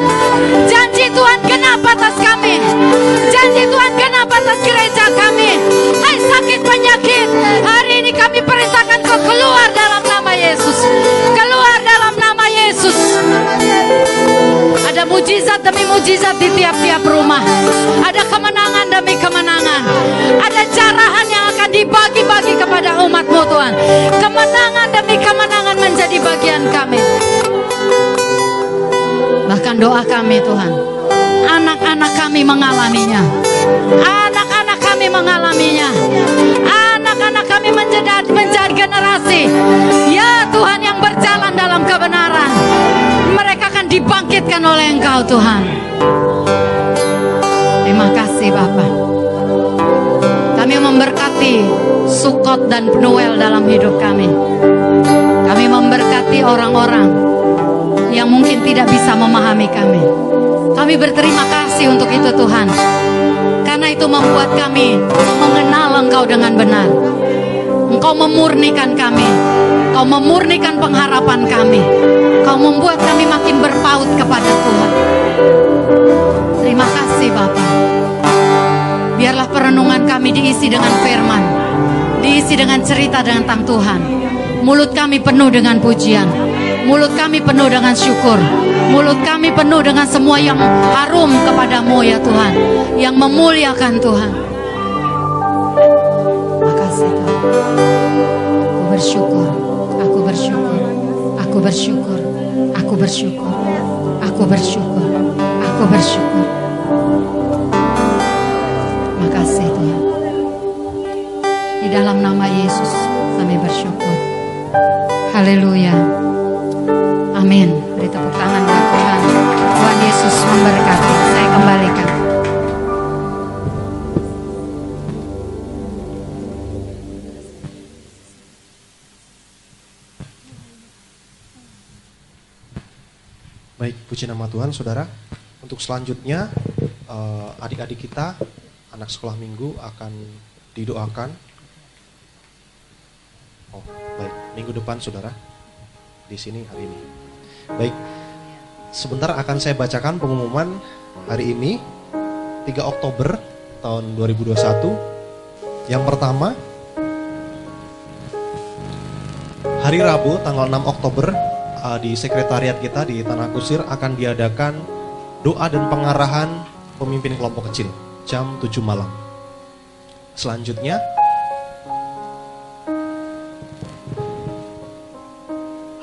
Janji Tuhan genap atas kami. Janji Tuhan genap atas gereja kami. Hai sakit penyakit. Hari ini kami perintahkan kau keluar dalam nama Yesus. Keluar dalam nama Yesus. Ada mujizat demi mujizat di tiap-tiap rumah. Ada kemenangan demi kemenangan. Ada jarahan yang akan dibagi-bagi kepada umatmu Tuhan. Kemenangan demi kemenangan menjadi bagian kami. Bahkan doa kami Tuhan. Anak-anak kami mengalaminya. Anak-anak kami mengalaminya. Anak-anak kami menjadi, menjadi generasi. Ya Tuhan yang berjalan dalam kebenaran. Mereka akan dibangkitkan oleh Engkau Tuhan. Terima kasih Bapak. Kami memberkati Sukot dan Penuel dalam hidup kami. Kami memberkati orang-orang yang mungkin tidak bisa memahami kami. Kami berterima kasih untuk itu Tuhan. Karena itu membuat kami mengenal Engkau dengan benar. Engkau memurnikan kami. Kau memurnikan pengharapan kami. Kau membuat kami makin berpaut kepada Tuhan. Terima kasih Bapak. Biarlah perenungan kami diisi dengan firman. Diisi dengan cerita tentang Tuhan. Mulut kami penuh dengan pujian. Mulut kami penuh dengan syukur. Mulut kami penuh dengan semua yang harum kepadamu ya Tuhan. Yang memuliakan Tuhan. Makasih Tuhan. Aku bersyukur. Aku bersyukur. Aku bersyukur. Aku bersyukur. Aku bersyukur. Aku bersyukur. Makasih Tuhan. Di dalam nama Yesus kami bersyukur. Haleluya. Amin. Beri tepuk tangan buat Tuhan. Tuhan Yesus memberkati. Saya kembalikan. Baik, puji nama Tuhan, saudara. Untuk selanjutnya, eh, adik-adik kita, anak sekolah minggu akan didoakan. Oh, baik, minggu depan, saudara. Di sini hari ini. Baik, sebentar akan saya bacakan pengumuman hari ini, 3 Oktober tahun 2021. Yang pertama, hari Rabu tanggal 6 Oktober uh, di sekretariat kita di Tanah Kusir akan diadakan doa dan pengarahan pemimpin kelompok kecil jam 7 malam. Selanjutnya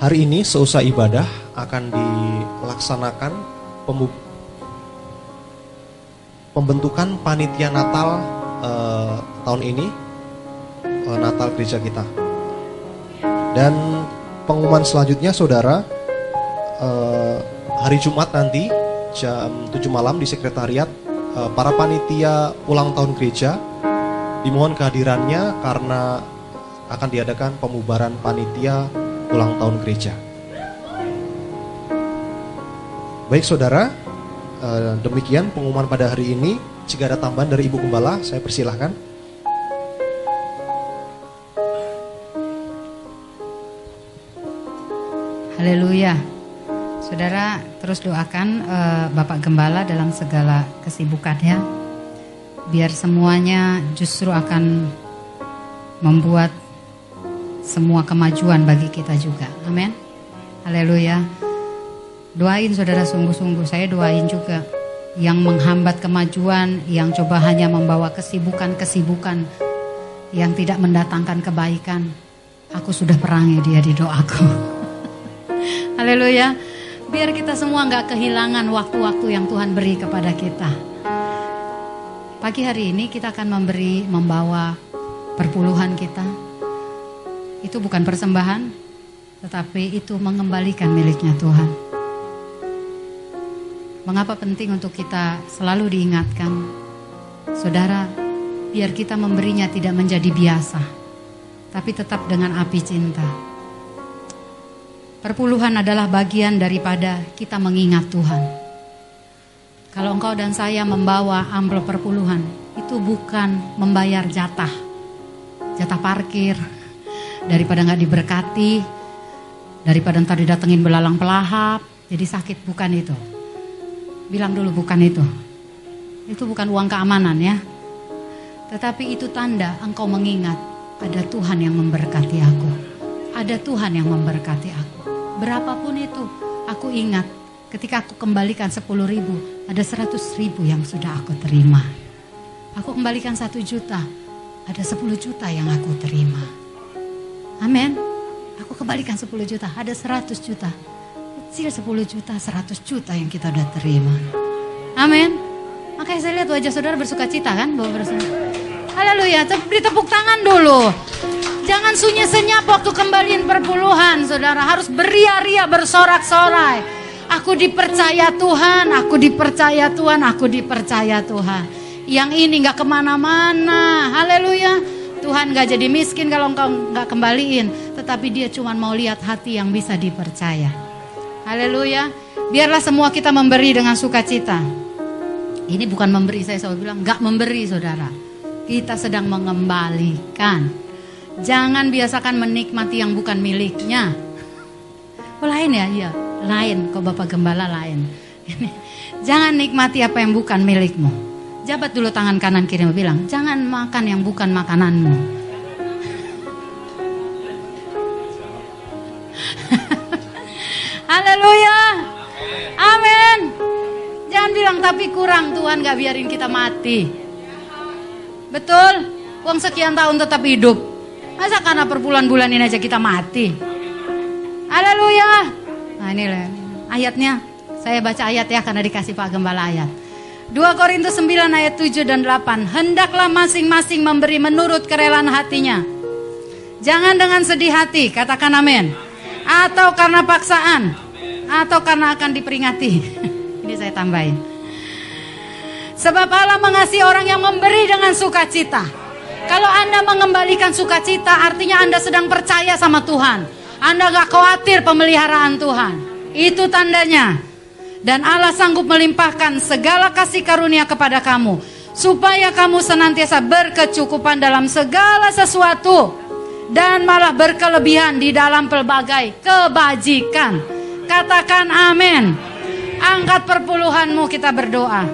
hari ini seusai ibadah akan dilaksanakan pembentukan panitia Natal eh, tahun ini eh, Natal gereja kita. Dan pengumuman selanjutnya saudara eh, hari Jumat nanti jam 7 malam di sekretariat eh, para panitia ulang tahun gereja dimohon kehadirannya karena akan diadakan pemubaran panitia ulang tahun gereja. Baik saudara, eh, demikian pengumuman pada hari ini. Jika ada tambahan dari Ibu Gembala, saya persilahkan. Haleluya. Saudara terus doakan eh, Bapak Gembala dalam segala kesibukannya. Biar semuanya justru akan membuat semua kemajuan bagi kita juga. Amin. Haleluya. Doain saudara sungguh-sungguh. Saya doain juga yang menghambat kemajuan, yang coba hanya membawa kesibukan-kesibukan yang tidak mendatangkan kebaikan. Aku sudah perangi dia di doaku. Haleluya. Biar kita semua nggak kehilangan waktu-waktu yang Tuhan beri kepada kita. Pagi hari ini kita akan memberi, membawa perpuluhan kita. Itu bukan persembahan, tetapi itu mengembalikan miliknya Tuhan. Mengapa penting untuk kita selalu diingatkan, saudara, biar kita memberinya tidak menjadi biasa, tapi tetap dengan api cinta. Perpuluhan adalah bagian daripada kita mengingat Tuhan. Kalau engkau dan saya membawa amplop perpuluhan, itu bukan membayar jatah, jatah parkir, daripada nggak diberkati, daripada ntar didatengin belalang pelahap, jadi sakit, bukan itu. Bilang dulu bukan itu. Itu bukan uang keamanan ya. Tetapi itu tanda engkau mengingat ada Tuhan yang memberkati aku. Ada Tuhan yang memberkati aku. Berapapun itu, aku ingat ketika aku kembalikan 10 ribu, ada 100 ribu yang sudah aku terima. Aku kembalikan 1 juta, ada 10 juta yang aku terima. Amin. Aku kembalikan 10 juta, ada 100 juta. Kecil 10 juta, 100 juta yang kita udah terima. Amin. Makanya saya lihat wajah saudara bersuka cita kan, bawa. Haleluya, beri tepuk tangan dulu. Jangan sunyi senyap waktu kembaliin perpuluhan, saudara. Harus beria-ria, bersorak-sorai. Aku dipercaya Tuhan, aku dipercaya Tuhan, aku dipercaya Tuhan. Yang ini nggak ke mana-mana, haleluya. Tuhan nggak jadi miskin kalau engkau nggak kembaliin, tetapi Dia cuma mau lihat hati yang bisa dipercaya. Haleluya. Biarlah semua kita memberi dengan sukacita. Ini bukan memberi, saya selalu bilang nggak memberi, saudara. Kita sedang mengembalikan. Jangan biasakan menikmati yang bukan miliknya. Oh lain ya, iya, lain. Kok Bapak Gembala lain. Jangan nikmati apa yang bukan milikmu. Jabat dulu tangan kanan kiri bilang, jangan makan yang bukan makananmu. Haleluya. Amin. Jangan bilang tapi kurang Tuhan gak biarin kita mati. Betul? Uang sekian tahun tetap hidup. Masa karena perbulan-bulan ini aja kita mati? Haleluya. Nah ini lah ayatnya. Saya baca ayat ya karena dikasih Pak Gembala ayat. 2 Korintus 9 ayat 7 dan 8. Hendaklah masing-masing memberi menurut kerelaan hatinya. Jangan dengan sedih hati, katakan amin. Atau karena paksaan, atau karena akan diperingati. Ini saya tambahin. Sebab Allah mengasihi orang yang memberi dengan sukacita. Kalau Anda mengembalikan sukacita, artinya Anda sedang percaya sama Tuhan. Anda gak khawatir pemeliharaan Tuhan. Itu tandanya. Dan Allah sanggup melimpahkan segala kasih karunia kepada kamu. Supaya kamu senantiasa berkecukupan dalam segala sesuatu. Dan malah berkelebihan di dalam pelbagai kebajikan. Katakan amin. Angkat perpuluhanmu kita berdoa.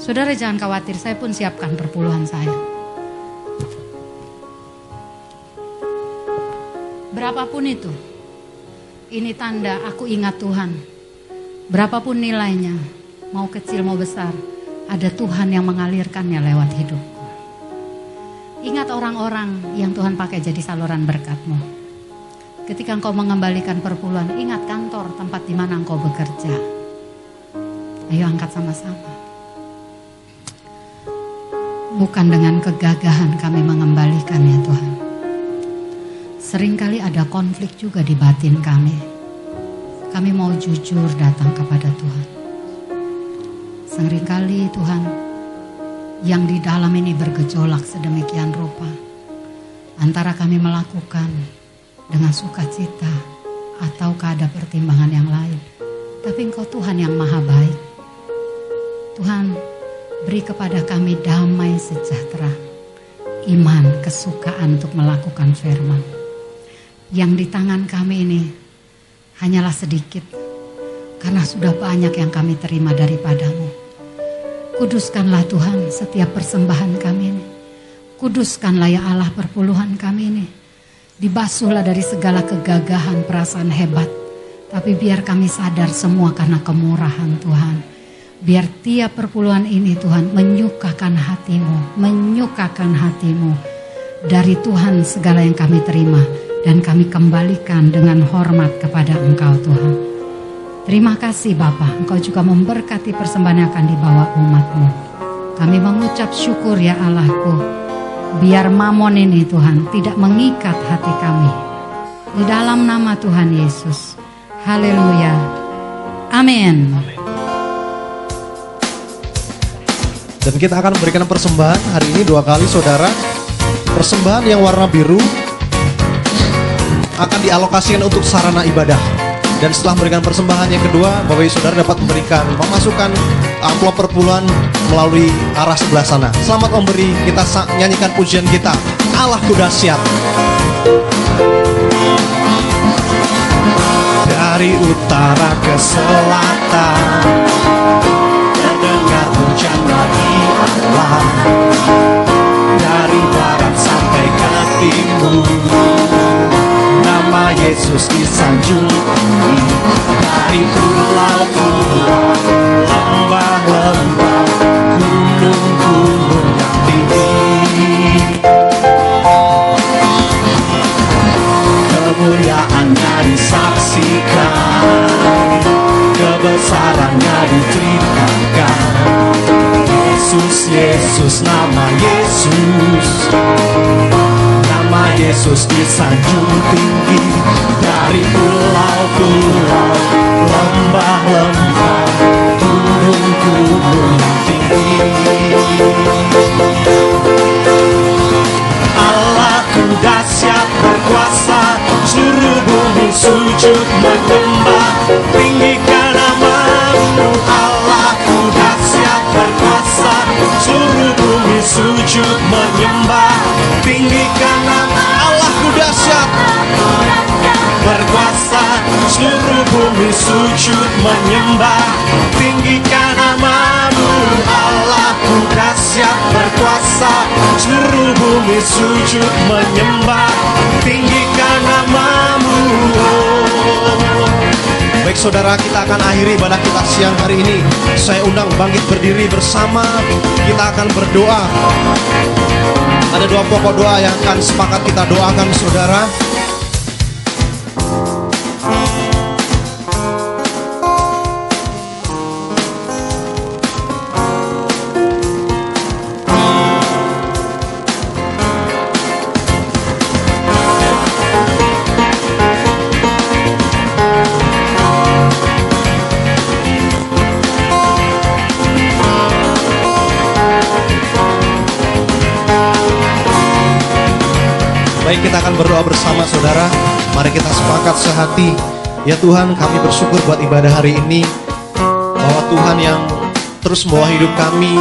Saudara jangan khawatir, saya pun siapkan perpuluhan saya. Berapapun itu, ini tanda aku ingat Tuhan. Berapapun nilainya, mau kecil mau besar, ada Tuhan yang mengalirkannya lewat hidupku. Ingat orang-orang yang Tuhan pakai jadi saluran berkatmu. Ketika engkau mengembalikan perpuluhan, ingat kantor tempat di mana engkau bekerja. Ayo angkat sama-sama. Bukan dengan kegagahan kami mengembalikan ya Tuhan. Seringkali ada konflik juga di batin kami. Kami mau jujur datang kepada Tuhan. Seringkali Tuhan yang di dalam ini bergejolak sedemikian rupa. Antara kami melakukan dengan sukacita ataukah ada pertimbangan yang lain. Tapi engkau Tuhan yang maha baik. Tuhan beri kepada kami damai sejahtera. Iman, kesukaan untuk melakukan firman. Yang di tangan kami ini hanyalah sedikit. Karena sudah banyak yang kami terima daripadamu. Kuduskanlah Tuhan setiap persembahan kami ini. Kuduskanlah ya Allah perpuluhan kami ini. Dibasuhlah dari segala kegagahan perasaan hebat. Tapi biar kami sadar semua karena kemurahan Tuhan. Biar tiap perpuluhan ini Tuhan menyukakan hatimu, menyukakan hatimu. Dari Tuhan segala yang kami terima dan kami kembalikan dengan hormat kepada Engkau Tuhan. Terima kasih Bapa, Engkau juga memberkati persembahan yang akan dibawa umatmu. Kami mengucap syukur ya Allahku. Biar mamon ini Tuhan tidak mengikat hati kami. Di dalam nama Tuhan Yesus. Haleluya. Amin. Dan kita akan memberikan persembahan hari ini dua kali saudara. Persembahan yang warna biru akan dialokasikan untuk sarana ibadah. Dan setelah memberikan persembahan yang kedua, Bapak Ibu Saudara dapat memberikan memasukkan amplop perpuluhan melalui arah sebelah sana. Selamat memberi, kita nyanyikan pujian kita. Allahku dahsyat. Dari utara ke selatan Terdengar hujan bagi Allah Dari barat sampai ke timur Nama Yesus disanjung tinggi Dari pulau-pulau Lembah-lembah Gunung-gunung yang tinggi. Kemuliaannya disaksikan kebesarannya diceritakan Yesus Yesus nama Yesus nama Yesus disanjung tinggi dari pulau-pulau lembah-lembah gunung-gunung tinggi. Allahku dahsyat berkuasa Seluruh bumi sujud menyembah Tinggikan namamu Allahku Seluruh bumi sujud menyembah. Tinggikan namamu Allahku dahsyat berkuasa. Seluruh bumi sujud menyembah. Tinggikan namamu Baik saudara kita akan akhiri ibadah kita siang hari ini. Saya undang bangkit berdiri bersama. Kita akan berdoa. Ada dua pokok doa yang akan sepakat kita doakan saudara Baik kita akan berdoa bersama saudara. Mari kita sepakat sehati. Ya Tuhan kami bersyukur buat ibadah hari ini. Bahwa Tuhan yang terus membawa hidup kami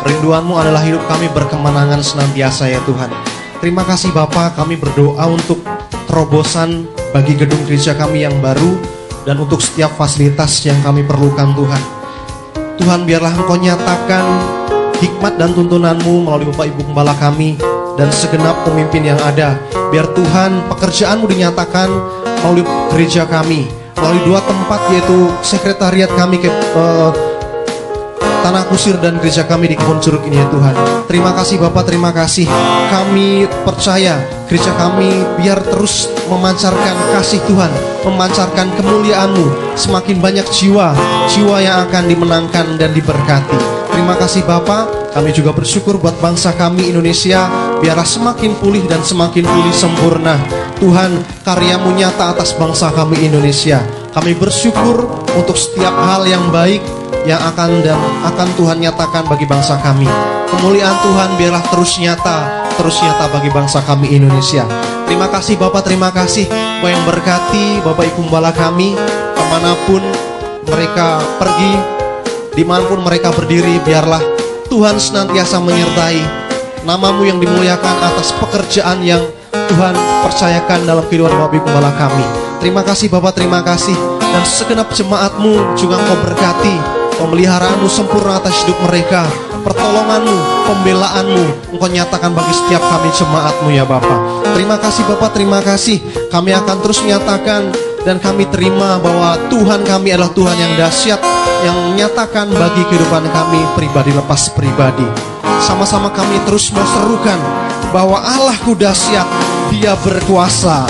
Rinduanmu adalah hidup kami berkemenangan senantiasa ya Tuhan. Terima kasih Bapa. Kami berdoa untuk terobosan bagi gedung gereja kami yang baru Dan untuk setiap fasilitas yang kami perlukan Tuhan. Tuhan biarlah Engkau nyatakan hikmat dan tuntunanmu melalui Bapak Ibu Gembala kami dan segenap pemimpin yang ada. Biar Tuhan pekerjaanmu dinyatakan melalui gereja kami, melalui dua tempat yaitu sekretariat kami ke eh, Tanah Kusir dan gereja kami di Kebun Curug ini ya Tuhan. Terima kasih Bapak, terima kasih. Kami percaya gereja kami biar terus memancarkan kasih Tuhan, memancarkan kemuliaan-Mu. Semakin banyak jiwa, jiwa yang akan dimenangkan dan diberkati. Terima kasih Bapak, kami juga bersyukur buat bangsa kami Indonesia biarlah semakin pulih dan semakin pulih sempurna. Tuhan, karyamu nyata atas bangsa kami Indonesia. Kami bersyukur untuk setiap hal yang baik yang akan dan akan Tuhan nyatakan bagi bangsa kami. Kemuliaan Tuhan biarlah terus nyata, terus nyata bagi bangsa kami Indonesia. Terima kasih Bapak, terima kasih Bapak yang berkati Bapak Ibu Gembala kami ke mana pun mereka pergi, di mana pun mereka berdiri, biarlah Tuhan senantiasa menyertai namamu yang dimuliakan atas pekerjaan yang Tuhan percayakan dalam kehidupan Bapak Ibu Gembala kami. Terima kasih Bapak, terima kasih. Dan segenap jemaatmu juga engkau berkati. Pemeliharaanmu sempurna atas hidup mereka. Pertolonganmu, pembelaanmu, engkau nyatakan bagi setiap kami jemaatmu ya Bapak. Terima kasih Bapak, terima kasih. Kami akan terus menyatakan dan kami terima bahwa Tuhan kami adalah Tuhan yang dahsyat yang menyatakan bagi kehidupan kami pribadi lepas pribadi. Sama-sama kami terus mau serukan bahwa Allahku dahsyat, Dia berkuasa.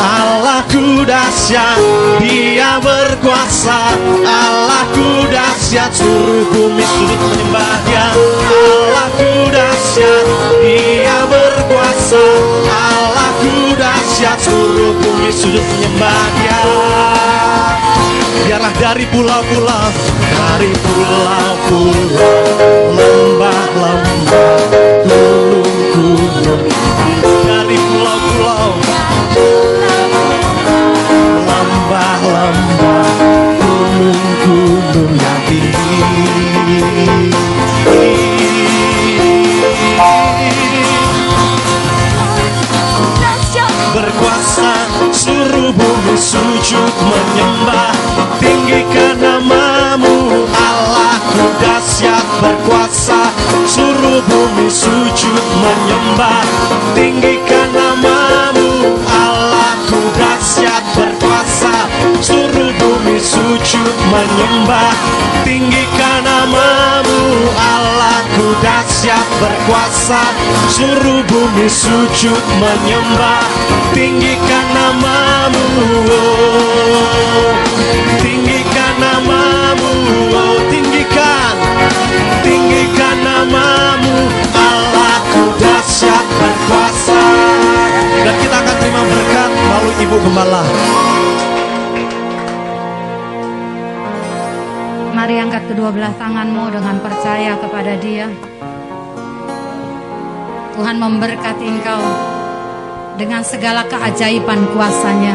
Allahku dahsyat, Dia berkuasa. Allahku dahsyat, seluruh bumi sudut menyembah Dia. Allahku dahsyat, Dia berkuasa. Allahku dahsyat, seluruh bumi sudut menyembah Dia. Biarlah dari pulau-pulau, dari pulau-pulau, lembah-lembah, gunung-gunung, dari pulau-pulau, lembah-lembah, gunung-gunung sujud menyembah Tinggikan namamu. Allahku dahsyat berkuasa Seluruh bumi sujud menyembah Tinggikan namamu. Allahku dahsyat berkuasa Seluruh bumi sujud menyembah Tinggikan dahsyat berkuasa Seluruh bumi sujud menyembah Tinggikan namamu. Tinggikan namamu oh. Tinggikan Tinggikan namamu Allahku dahsyat berkuasa Dan kita akan terima berkat melalui Ibu Gembala angkat kedua belah tanganmu dengan percaya kepada dia. Tuhan memberkati engkau dengan segala keajaiban kuasanya.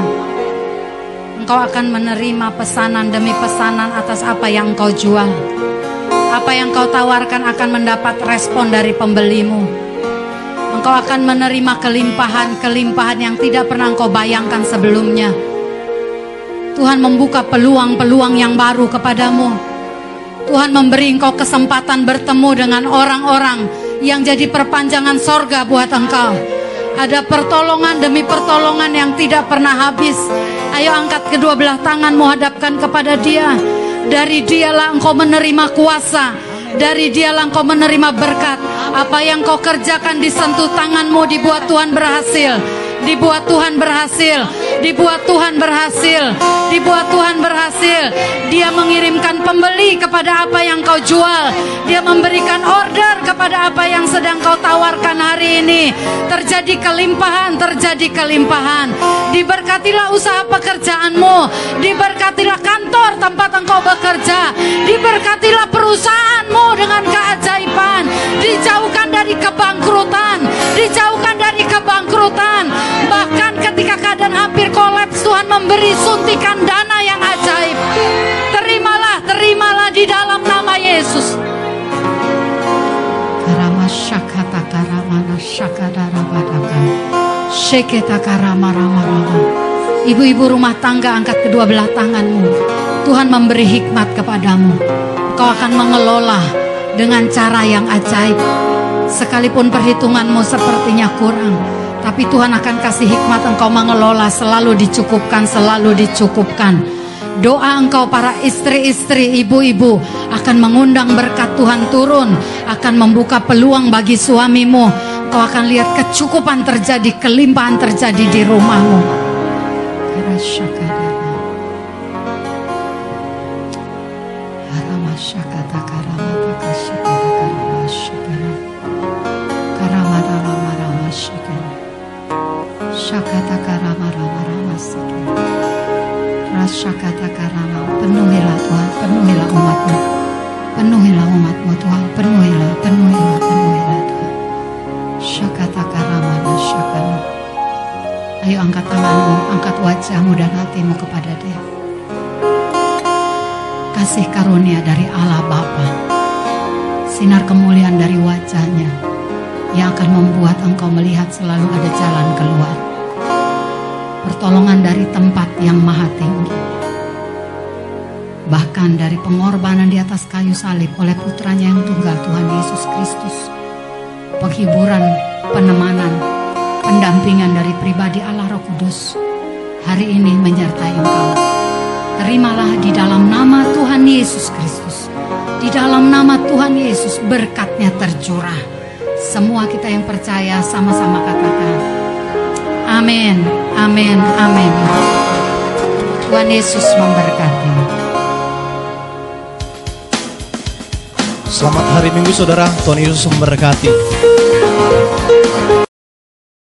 Engkau akan menerima pesanan demi pesanan atas apa yang engkau jual. Apa yang kau tawarkan akan mendapat respon dari pembelimu. Engkau akan menerima kelimpahan-kelimpahan yang tidak pernah engkau bayangkan sebelumnya. Tuhan membuka peluang-peluang yang baru kepadamu. Tuhan memberi engkau kesempatan bertemu dengan orang-orang yang jadi perpanjangan sorga buat engkau. Ada pertolongan demi pertolongan yang tidak pernah habis. Ayo angkat kedua belah tanganmu hadapkan kepada dia. Dari dialah engkau menerima kuasa. Dari dialah engkau menerima berkat. Apa yang kau kerjakan disentuh tanganmu dibuat Tuhan berhasil. Dibuat Tuhan berhasil. Dibuat Tuhan berhasil. Dibuat Tuhan berhasil. Dia mengirimkan pembeli kepada apa yang kau jual. Dia memberikan order kepada apa yang sedang kau tawarkan hari ini. Terjadi kelimpahan, terjadi kelimpahan. Diberkatilah usaha pekerjaanmu. Diberkatilah kantor tempat engkau bekerja. Diberkatilah perusahaanmu dengan keajaiban. Dijauhkan dari kebangkrutan. Dijauhkan dari kebangkrutan. Bahkan ketika keadaan hampir kolaps, Tuhan memberi suntikan dana yang ajaib. Terimalah, terimalah di dalam nama Yesus. Karama. Ibu-ibu rumah tangga angkat kedua belah tanganmu. Tuhan memberi hikmat kepadamu. Kau akan mengelola dengan cara yang ajaib. Sekalipun perhitunganmu sepertinya kurang, tapi Tuhan akan kasih hikmat engkau mengelola selalu dicukupkan, selalu dicukupkan. Doa engkau para istri-istri, ibu-ibu akan mengundang berkat Tuhan turun, akan membuka peluang bagi suamimu. Kau akan lihat kecukupan terjadi, kelimpahan terjadi di rumahmu. Karasyakadara. Rasyakata karama. Penuhilah Tuhan, penuhilah umatmu. Penuhilah umatmu Tuhan, penuhilah, penuhilah, penuhilah Tuhan. Syakata karamana syakara. Ayo angkat tanganmu, angkat wajahmu dan hatimu kepada dia. Kasih karunia dari Allah Bapa, si sinar kemuliaan dari wajahnya yang akan membuat engkau melihat selalu ada jalan keluar. Pertolongan dari tempat yang maha tinggi. Bahkan dari pengorbanan di atas kayu salib oleh putranya yang tunggal Tuhan Yesus Kristus. Penghiburan, penemanan, pendampingan dari pribadi Allah Roh Kudus hari ini menyertai engkau. Terimalah di dalam nama Tuhan Yesus Kristus. Di dalam nama Tuhan Yesus berkatnya tercurah. Semua kita yang percaya sama-sama katakan. Amin, amin, amin. Tuhan Yesus memberkati. Selamat hari Minggu saudara, Tuhan Yesus memberkati.